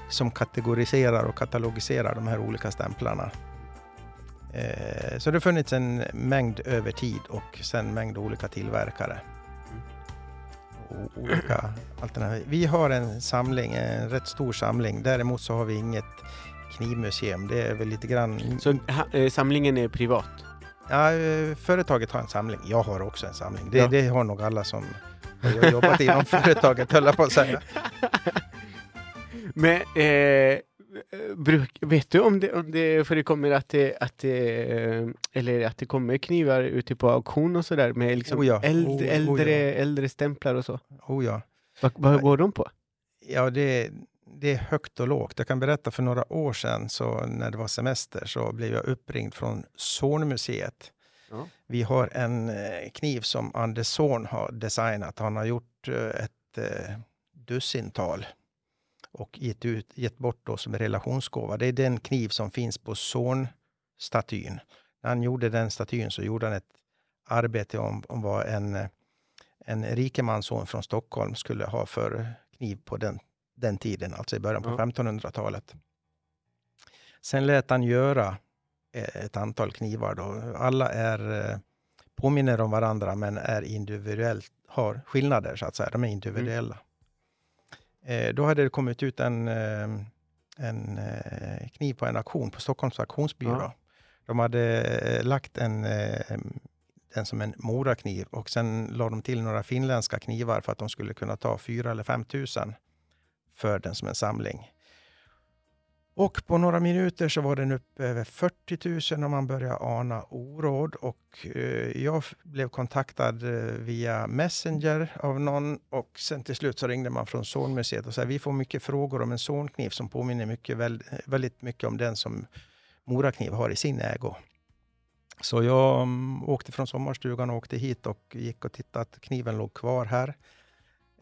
som kategoriserar och katalogiserar de här olika stämplarna. Eh, så det har funnits en mängd över tid och sen mängd olika tillverkare. Och olika alternativ. Vi har en samling, en rätt stor samling. Däremot så har vi inget knivmuseum. Det är väl lite grann... så eh, samlingen är privat? Ja, eh, företaget har en samling. Jag har också en samling. Det, Ja. det har nog alla som har jobbat inom företaget, höll jag på att säga. Men eh, bruk, vet du om det, om det förekommer att det, att det, eller att det kommer knivar ute på auktion och sådär med liksom Oh ja. äldre, Oh, oh ja. äldre stämplar och så? Oh ja. Vad, vad går de på? Ja, det, det är högt och lågt. Jag kan berätta för några år sedan, så när det var semester, så blev jag uppringd från Zornmuseet. Ja. Vi har en eh, kniv som Anders Zorn har designat. Han har gjort eh, ett eh, dussintal och gett, ut, gett bort då som relationsgåva. Det är den kniv som finns på Zorn-statyn. När han gjorde den statyn så gjorde han ett arbete om, om vad en, en rikemansson från Stockholm skulle ha för kniv på den, den tiden, alltså i början på Ja. 1500-talet. Sen lät han göra eh, ett antal knivar. Då. Alla är, eh, påminner om varandra men är individuellt, har skillnader så att säga. De är individuella. Eh, då hade det kommit ut en, eh, en eh, kniv på en auktion på Stockholms auktionsbyrå. Ja. De hade eh, lagt en, eh, den som en morakniv och sen la de till några finländska knivar för att de skulle kunna ta 4 eller 5 tusen för den som en samling. Och på några minuter så var den uppe över 40 000 och man började ana oråd. Och eh, jag blev kontaktad eh, via Messenger av någon och sen till slut så ringde man från Zornmuseet och sa vi får mycket frågor om en Zornkniv som påminner mycket, väl, väldigt mycket om den som Morakniv har i sin ägo. Så jag um, åkte från sommarstugan och åkte hit och gick och tittade att kniven låg kvar här.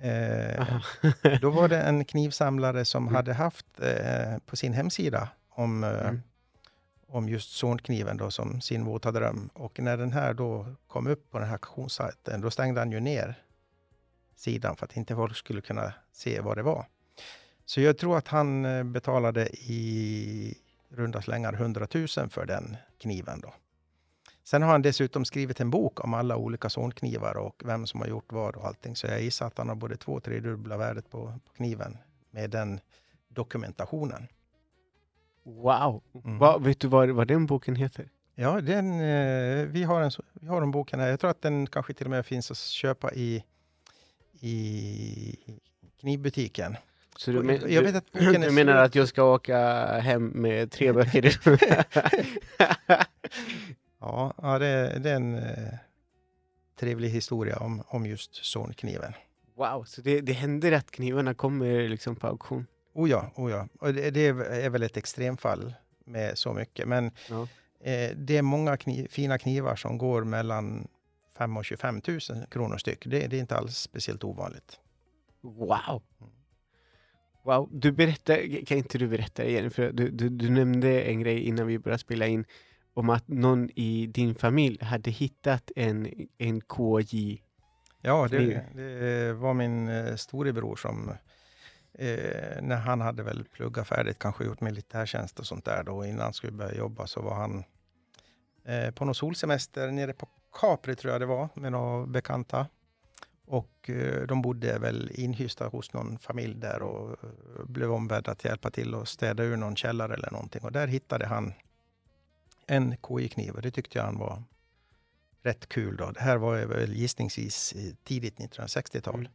Eh, då var det en knivsamlare som Mm. hade haft eh, på sin hemsida om, eh, Mm. om just Zornkniven då som sin våta dröm. Och när den här då kom upp på den här auktionssajten, då stängde han ju ner sidan för att inte folk skulle kunna se vad det var. Så jag tror att han eh, betalade i runda slängar 100 000 för den kniven då. Sen har han dessutom skrivit en bok om alla olika Zornknivar och vem som har gjort vad och allting. Så jag gissar att han har både två och tredubbla värdet på, på kniven med den dokumentationen. Wow! Mm. Vad- vet du vad, vad den boken heter? Ja, den, eh, vi, har en, vi har den boken här. Jag tror att den kanske till och med finns att köpa i, i knivbutiken. Så du, men, jag vet att boken är du menar att jag ska åka hem med tre böcker? Ja, ja det, det är en eh, trevlig historia om, om just Zornkniven. wow, så det, det händer att knivarna kommer liksom på auktion? Oh ja, oh ja. Och det, det är väl ett extremfall med så mycket. Men Ja. eh, det är många kniv, fina knivar som går mellan 5 och 25 000 kronor styck. Det, det är inte alls speciellt ovanligt. Wow! Wow, du berättar, kan inte du berätta igen? För du, du, du nämnde en grej innan vi började spela in om att någon i din familj hade hittat en, en KJ. Ja, det, det var min eh, storebror som eh, när han hade väl pluggat färdigt, kanske gjort militärtjänst och sånt där då innan han skulle börja jobba så var han eh, på någon solsemester nere på Capri tror jag det var med några bekanta. Och eh, de bodde väl inhysta hos någon familj där och eh, blev ombedda att hjälpa till och städa ur någon källare eller någonting. Och där hittade han en KI-kniv och det tyckte jag han var rätt kul. Då. Det här var väl gissningsvis i tidigt 1960-tal. Mm.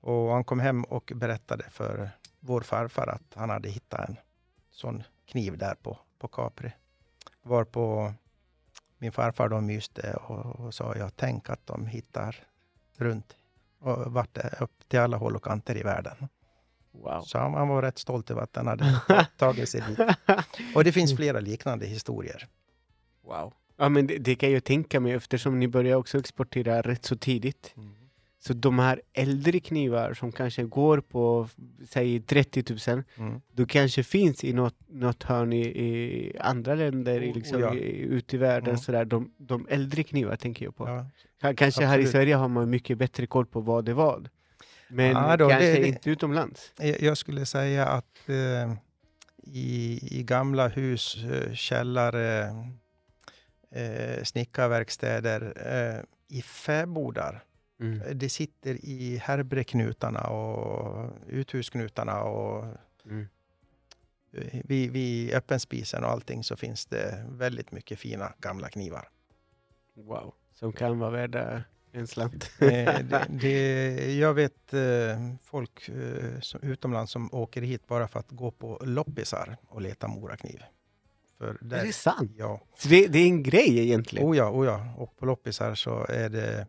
Och han kom hem och berättade för vår farfar att han hade hittat en sån kniv där på, på Capri. Varpå min farfar då myste och, och sa, jag tänk att de hittar runt och vart det upp till alla håll och kanter i världen. Wow. Så han, han var rätt stolt över att den hade tagit sig dit. Och det finns flera liknande historier. wow. Ja, men det, det kan jag tänka mig eftersom ni börjar också exportera rätt så tidigt. Så de här äldre knivar som kanske går på, säg 30 000, Mm. då kanske finns i något, något hörn i, i andra länder, Oh, liksom, ja. i, ute i världen. Mm. Sådär. De, de äldre knivar tänker jag på. Ja. Ka- Kanske här i absolut. Sverige har man mycket bättre koll på vad det var. Men Ja, då, kanske det- inte utomlands. Jag jag skulle säga att eh, i, i gamla hus, eh, källare, eh, snickarverkstäder, eh, i fäbodar, Mm. eh, det sitter i härbreknutarna och uthusknutarna och Mm. eh, vid, vid öppenspisen och allting så finns det väldigt mycket fina gamla knivar. Wow, som kan vara värda en slant. Eh, det, det, jag vet eh, folk eh, som, utomlands som åker hit bara för att gå på loppisar och leta morakniv. För Är där, det sant? ja, Så det, det är en grej egentligen? oh ja, oh ja, och på loppisar så är det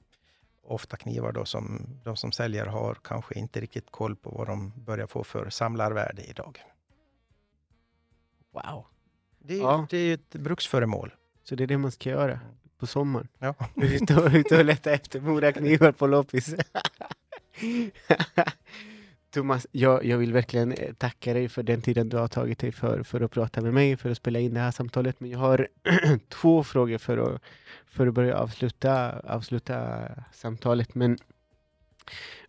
ofta knivar då som de som säljer har kanske inte riktigt koll på vad de börjar få för samlarvärde idag. Wow. Det, är- Ja. det är ett bruksföremål. Så det är det man ska göra på sommaren? Ja. Ut och, ut och leta efter moraknivar på loppis. Thomas, jag, jag vill verkligen eh, tacka dig för den tiden du har tagit dig för, för att prata med mig, för att spela in det här samtalet. Men jag har två frågor för att, för att börja avsluta, avsluta samtalet. Men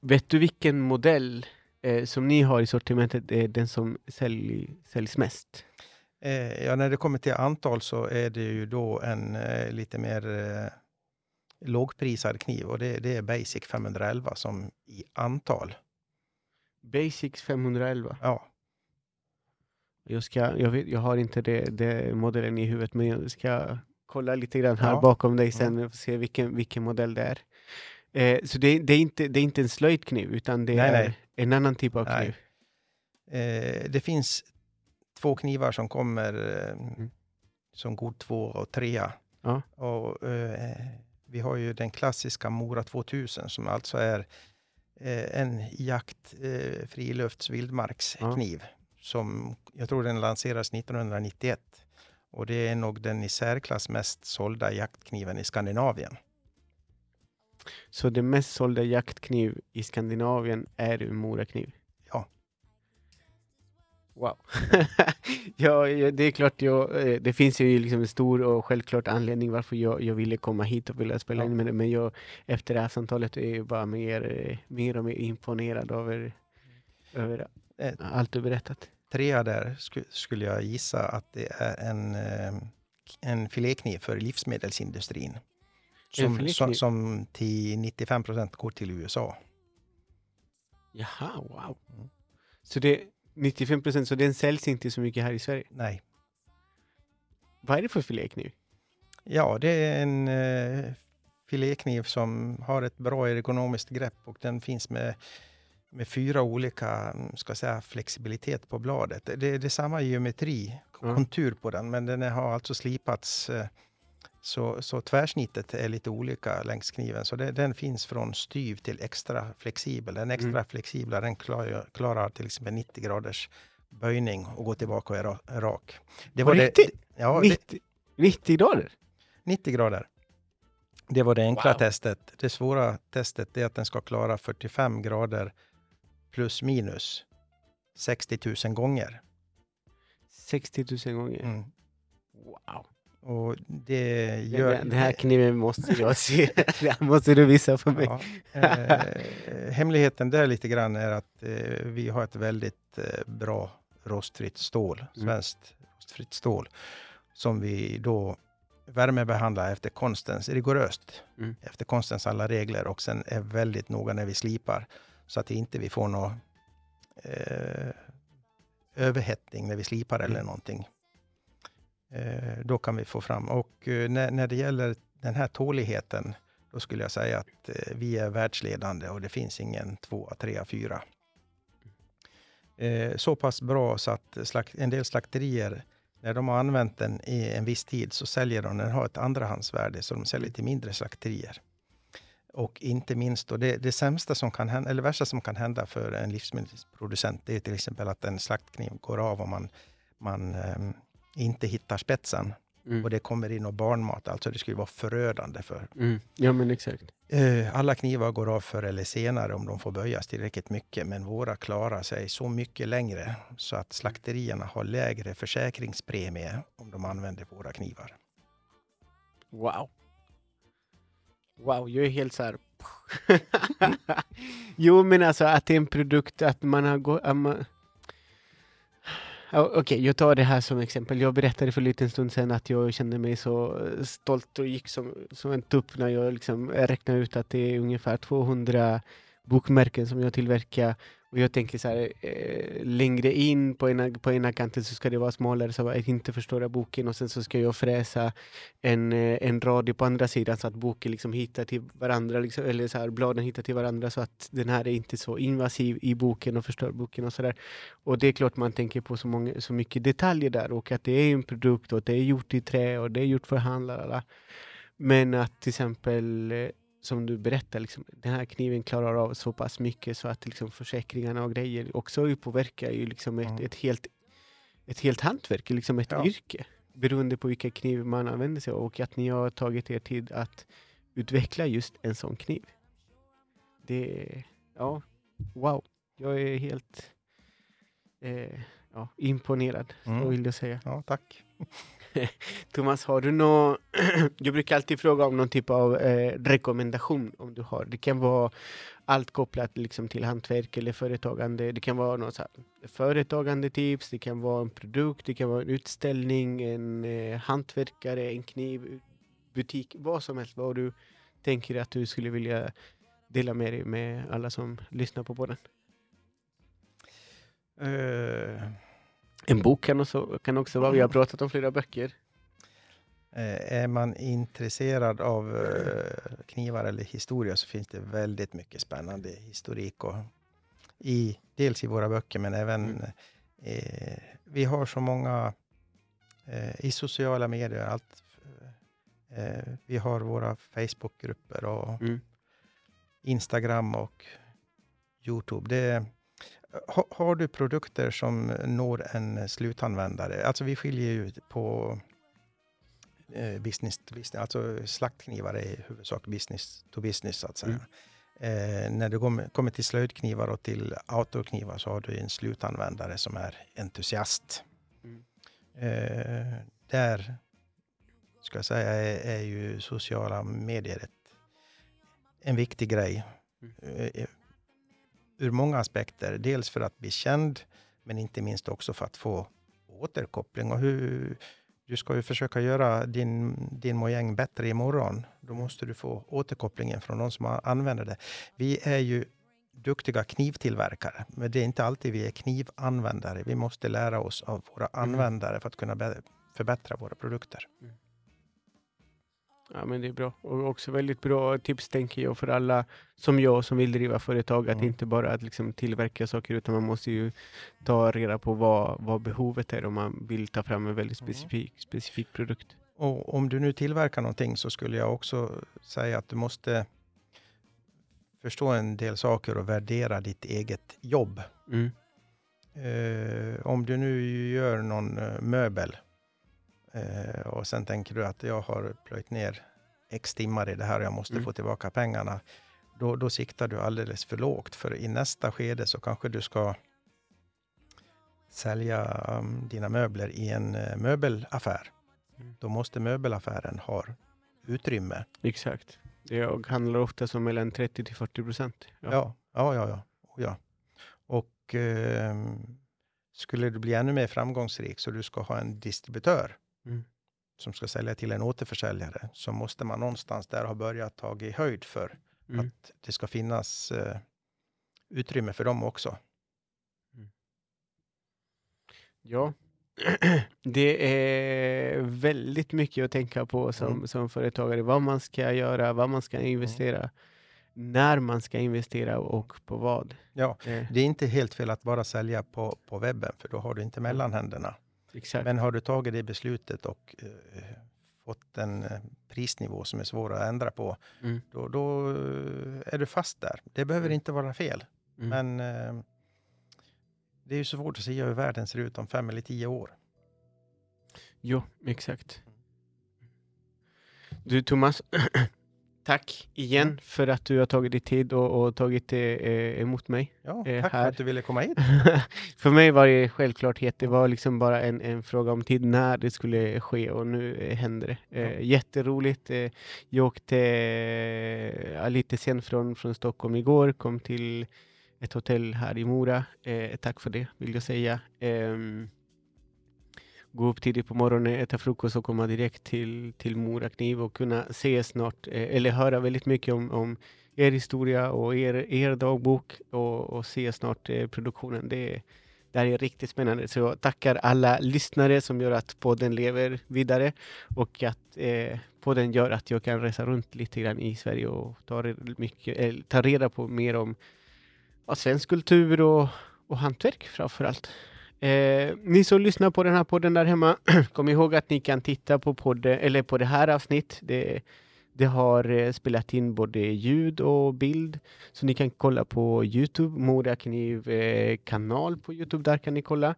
vet du vilken modell eh, som ni har i sortimentet är den som sälj, säljs mest? Eh, ja, när det kommer till antal så är det ju då en eh, lite mer eh, lågprisad kniv och det, det är Basic 511 som i antal. Basics 511. Ja, Jag, ska, jag, vet, jag har inte det, det modellen i huvudet, men jag ska kolla lite grann här Ja. bakom dig sen och se vilken, vilken modell det är. Eh, så det, det, är inte, det är inte en slöjdkniv, utan det Nej, är nej. en annan typ av kniv. eh, det finns två knivar som kommer eh, Mm. som god två och trea. Ja. Och, eh, vi har ju den klassiska Mora 2000 som alltså är eh, en jakt, eh, frilufts, vildmarkskniv. Som jag tror den lanseras 1991. Och det är nog den i särklass mest sålda jaktkniven i Skandinavien. Så den mest sålda jaktkniv i Skandinavien är en morakniv? Wow. ja, ja, det är klart, jag, eh, det finns ju liksom en stor och självklart anledning varför jag, jag ville komma hit och vilja spela in det. Men jag, efter det här samtalet är jag bara mer, eh, mer och mer imponerad över, över Eh, allt du berättat. Trea där sku, skulle jag gissa att det är en, en filékniv för livsmedelsindustrin. Som, som, som till 95 procent går till USA. Jaha, wow. Mm. Så det 95 procent, så den säljs inte så mycket här i Sverige. Nej. Vad är det för filékniv? Ja, det är en eh, filékniv som har ett bra ergonomiskt grepp och den finns med, med fyra olika mm, ska säga, flexibilitet på bladet. Det, det är samma geometri, kontur på den, men den har alltså slipats eh, Så, så tvärsnittet är lite olika längs kniven. Så det, den finns från styv till extra flexibel. Den extra Mm. flexibla den klarar, klarar till exempel 90 graders böjning och går tillbaka och är ra- rak. Det det, riktigt? ja, det, 90, 90 grader? 90 grader. Det var det enkla Wow. testet. Det svåra testet är att den ska klara 45 grader plus minus 60 000 gånger. 60 000 gånger. Mm. Wow. Och det gör... Den, här kniven måste jag se. Den måste du visa för mig. Ja. Eh, hemligheten där lite grann är att eh, vi har ett väldigt eh, bra rostfritt stål, Mm. svenskt rostfritt stål, som vi då värmebehandlar efter konstens, rigoröst, Mm. efter konstens alla regler och sen är väldigt noga när vi slipar så att inte vi får någon eh, överhettning när vi slipar eller Mm. någonting. Eh, då kan vi få fram. Och eh, när, när det gäller den här tåligheten, då skulle jag säga att eh, vi är världsledande och det finns ingen tvåa, trea, fyra. Så pass bra så att slakt, en del slakterier, när de har använt den i en viss tid, så säljer de den, har ett andrahandsvärde, så de säljer till mindre slakterier. Och inte minst, då, det, det sämsta som kan hända, eller värsta som kan hända för en livsmedelsproducent, det är till exempel att en slaktkniv går av om man, man ehm, inte hittar spetsen Mm. och det kommer in och barnmat. Alltså det skulle vara förödande för. Mm. Ja men exakt. Eh, alla knivar går av förr eller senare om de får böjas tillräckligt mycket, men våra klarar sig så mycket längre så att slakterierna har lägre försäkringspremie om de använder våra knivar. Wow. Wow, jag är helt så här. jo, men alltså att det är en produkt, att man har gått... Okej, Okej, jag tar det här som exempel. Jag berättade för en liten stund sedan att jag kände mig så eh, stolt och gick som, som en tupp när jag liksom räknade ut att det är ungefär 200 bokmärken som jag tillverkar. Och jag tänker så här, eh, längre in på ena, på ena kanten så ska det vara smalare så att inte förstöra boken och sen så ska jag fräsa en, eh, en radio på andra sidan så att boken liksom hittar till varandra, liksom, eller så här, bladen hittar till varandra så att den här är inte så invasiv i boken och förstör boken och sådär. Och det är klart man tänker på så, många, så mycket detaljer där och att det är en produkt och det är gjort i trä och det är gjort för hand. Men att till exempel eh, som du berättar, liksom, den här kniven klarar av så pass mycket så att liksom, försäkringarna och grejer också påverkar ju liksom ett, Mm. ett, helt, ett helt hantverk, liksom ett Ja. yrke. Beroende på vilka kniv man använder sig av och att ni har tagit er tid att utveckla just en sån kniv. Det ja, wow. Jag är helt eh, ja, imponerad, Mm. så vill jag säga. Ja, tack. Thomas, har du någon... jag brukar alltid fråga om någon typ av eh, rekommendation om du har. Det kan vara allt kopplat liksom, till hantverk eller företagande. Det kan vara något så här, företagande tips, det kan vara en produkt, det kan vara en utställning, en eh, hantverkare, en kniv, butik, vad som helst. Vad du tänker att du skulle vilja dela med dig med alla som lyssnar på podden. Uh en bok kan också, kan också vara, vi har pratat om flera böcker. Eh, är man intresserad av eh, knivar eller historia så finns det väldigt mycket spännande historik. Och i, dels i våra böcker men även Mm. eh, vi har så många eh, i sociala medier. Allt, eh, vi har våra Facebookgrupper och Mm. Instagram och Youtube. Det, ha, har du produkter som når en slutanvändare, alltså vi skiljer ju på eh, business to business, alltså slaktknivar är i huvudsak business to business så att säga. Eh, när du kommer, kommer till slöjdknivar och till outdoorknivar så har du en slutanvändare som är entusiast. Mm. Eh, där ska jag säga är, är ju sociala medier ett, en viktig grej. Mm. Eh, ur många aspekter. Dels för att bli känd, men inte minst också för att få återkoppling. Och hur, du ska ju försöka göra din, din mojäng bättre imorgon. Då måste du få återkopplingen från de som använder det. Vi är ju duktiga knivtillverkare, men det är inte alltid vi är knivanvändare. Vi måste lära oss av våra användare för att kunna förbättra våra produkter. Ja, men det är bra. Och också väldigt bra tips tänker jag för alla som jag som vill driva företag. Att Mm. inte bara att liksom tillverka saker utan man måste ju ta reda på vad, vad behovet är om man vill ta fram en väldigt Mm. specifik, specifik produkt. Och om du nu tillverkar någonting så skulle jag också säga att du måste förstå en del saker och värdera ditt eget jobb. Mm. Eh, om du nu gör någon eh, möbel eh, och sen tänker du att jag har plöjt ner x timmar i det här och jag måste Mm. få tillbaka pengarna. Då, då siktar du alldeles för lågt. För i nästa skede så kanske du ska sälja um, dina möbler i en eh, möbelaffär. Mm. Då måste möbelaffären ha utrymme. Exakt. Det handlar ofta om mellan 30 till 40 procent. Ja, ja, ja. ja, Oh, ja. Och ehm, skulle du bli ännu mer framgångsrik så du ska ha en distributör Mm. som ska sälja till en återförsäljare så måste man någonstans där ha börjat ta i höjd för Mm. att det ska finnas eh, utrymme för dem också. Ja, det är väldigt mycket att tänka på som, Mm. som företagare. Vad man ska göra, vad man ska investera, när man ska investera och på vad. Ja, Eh, det är inte helt fel att bara sälja på, på webben för då har du inte mellanhänderna. Exakt. Men har du tagit det beslutet och eh, fått en eh, prisnivå som är svår att ändra på, Mm. då, då eh, är du fast där. Det behöver Mm. inte vara fel. Mm. Men eh, det är ju så svårt att säga hur världen ser ut om fem eller tio år. Jo, exakt. Du Thomas, tack igen för att du har tagit dig tid och, och tagit eh, emot mig. Ja, Eh, tack här. för att du ville komma hit. för mig var det självklarhet. Det var liksom bara en, en fråga om tid när det skulle ske och nu eh, händer det. Eh, Ja. Jätteroligt. Eh, jag åkte eh, lite sent från, från Stockholm igår, kom till ett hotell här i Mora. Eh, tack för det vill jag säga. Ehm, gå upp tidigt på morgonen, äta frukost och komma direkt till, till Mora Kniv och kunna se snart, eh, eller höra väldigt mycket om, om er historia och er, er dagbok och, och se snart eh, produktionen. Det, det här är riktigt spännande. Så jag tackar alla lyssnare som gör att podden lever vidare och att eh, podden gör att jag kan resa runt lite grann i Sverige och ta, mycket, eh, ta reda på mer om ja, svensk kultur och, och hantverk framför allt. Eh, ni som lyssnar på den här podden där hemma, kom ihåg att ni kan titta på podden, eller på det här avsnitt. Det, det har eh, spelat in både ljud och bild, så ni kan kolla på Youtube, Mora Kniv eh, kanal på Youtube, där kan ni kolla.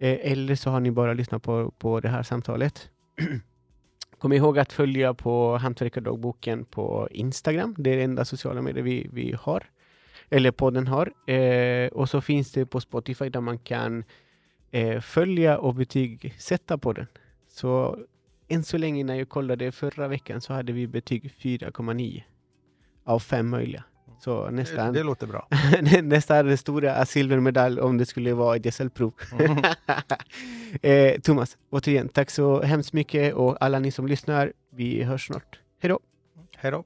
Eh, eller så har ni bara lyssnat på, på det här samtalet. Kom ihåg att följa på Hantverkardagboken på Instagram. Det är det enda sociala medier vi, vi har. Eller podden har. Eh, och så finns det på Spotify där man kan eh, följa och betygsätta podden. Så än så länge när jag kollade förra veckan så hade vi betyg 4,9 av fem möjliga. Så Det, nästan, det låter bra. nästan den stora silvermedalj om det skulle vara ett SL-prov. Mm. eh, Thomas, återigen tack så hemskt mycket och alla ni som lyssnar, vi hörs snart. Hej då! Hej då.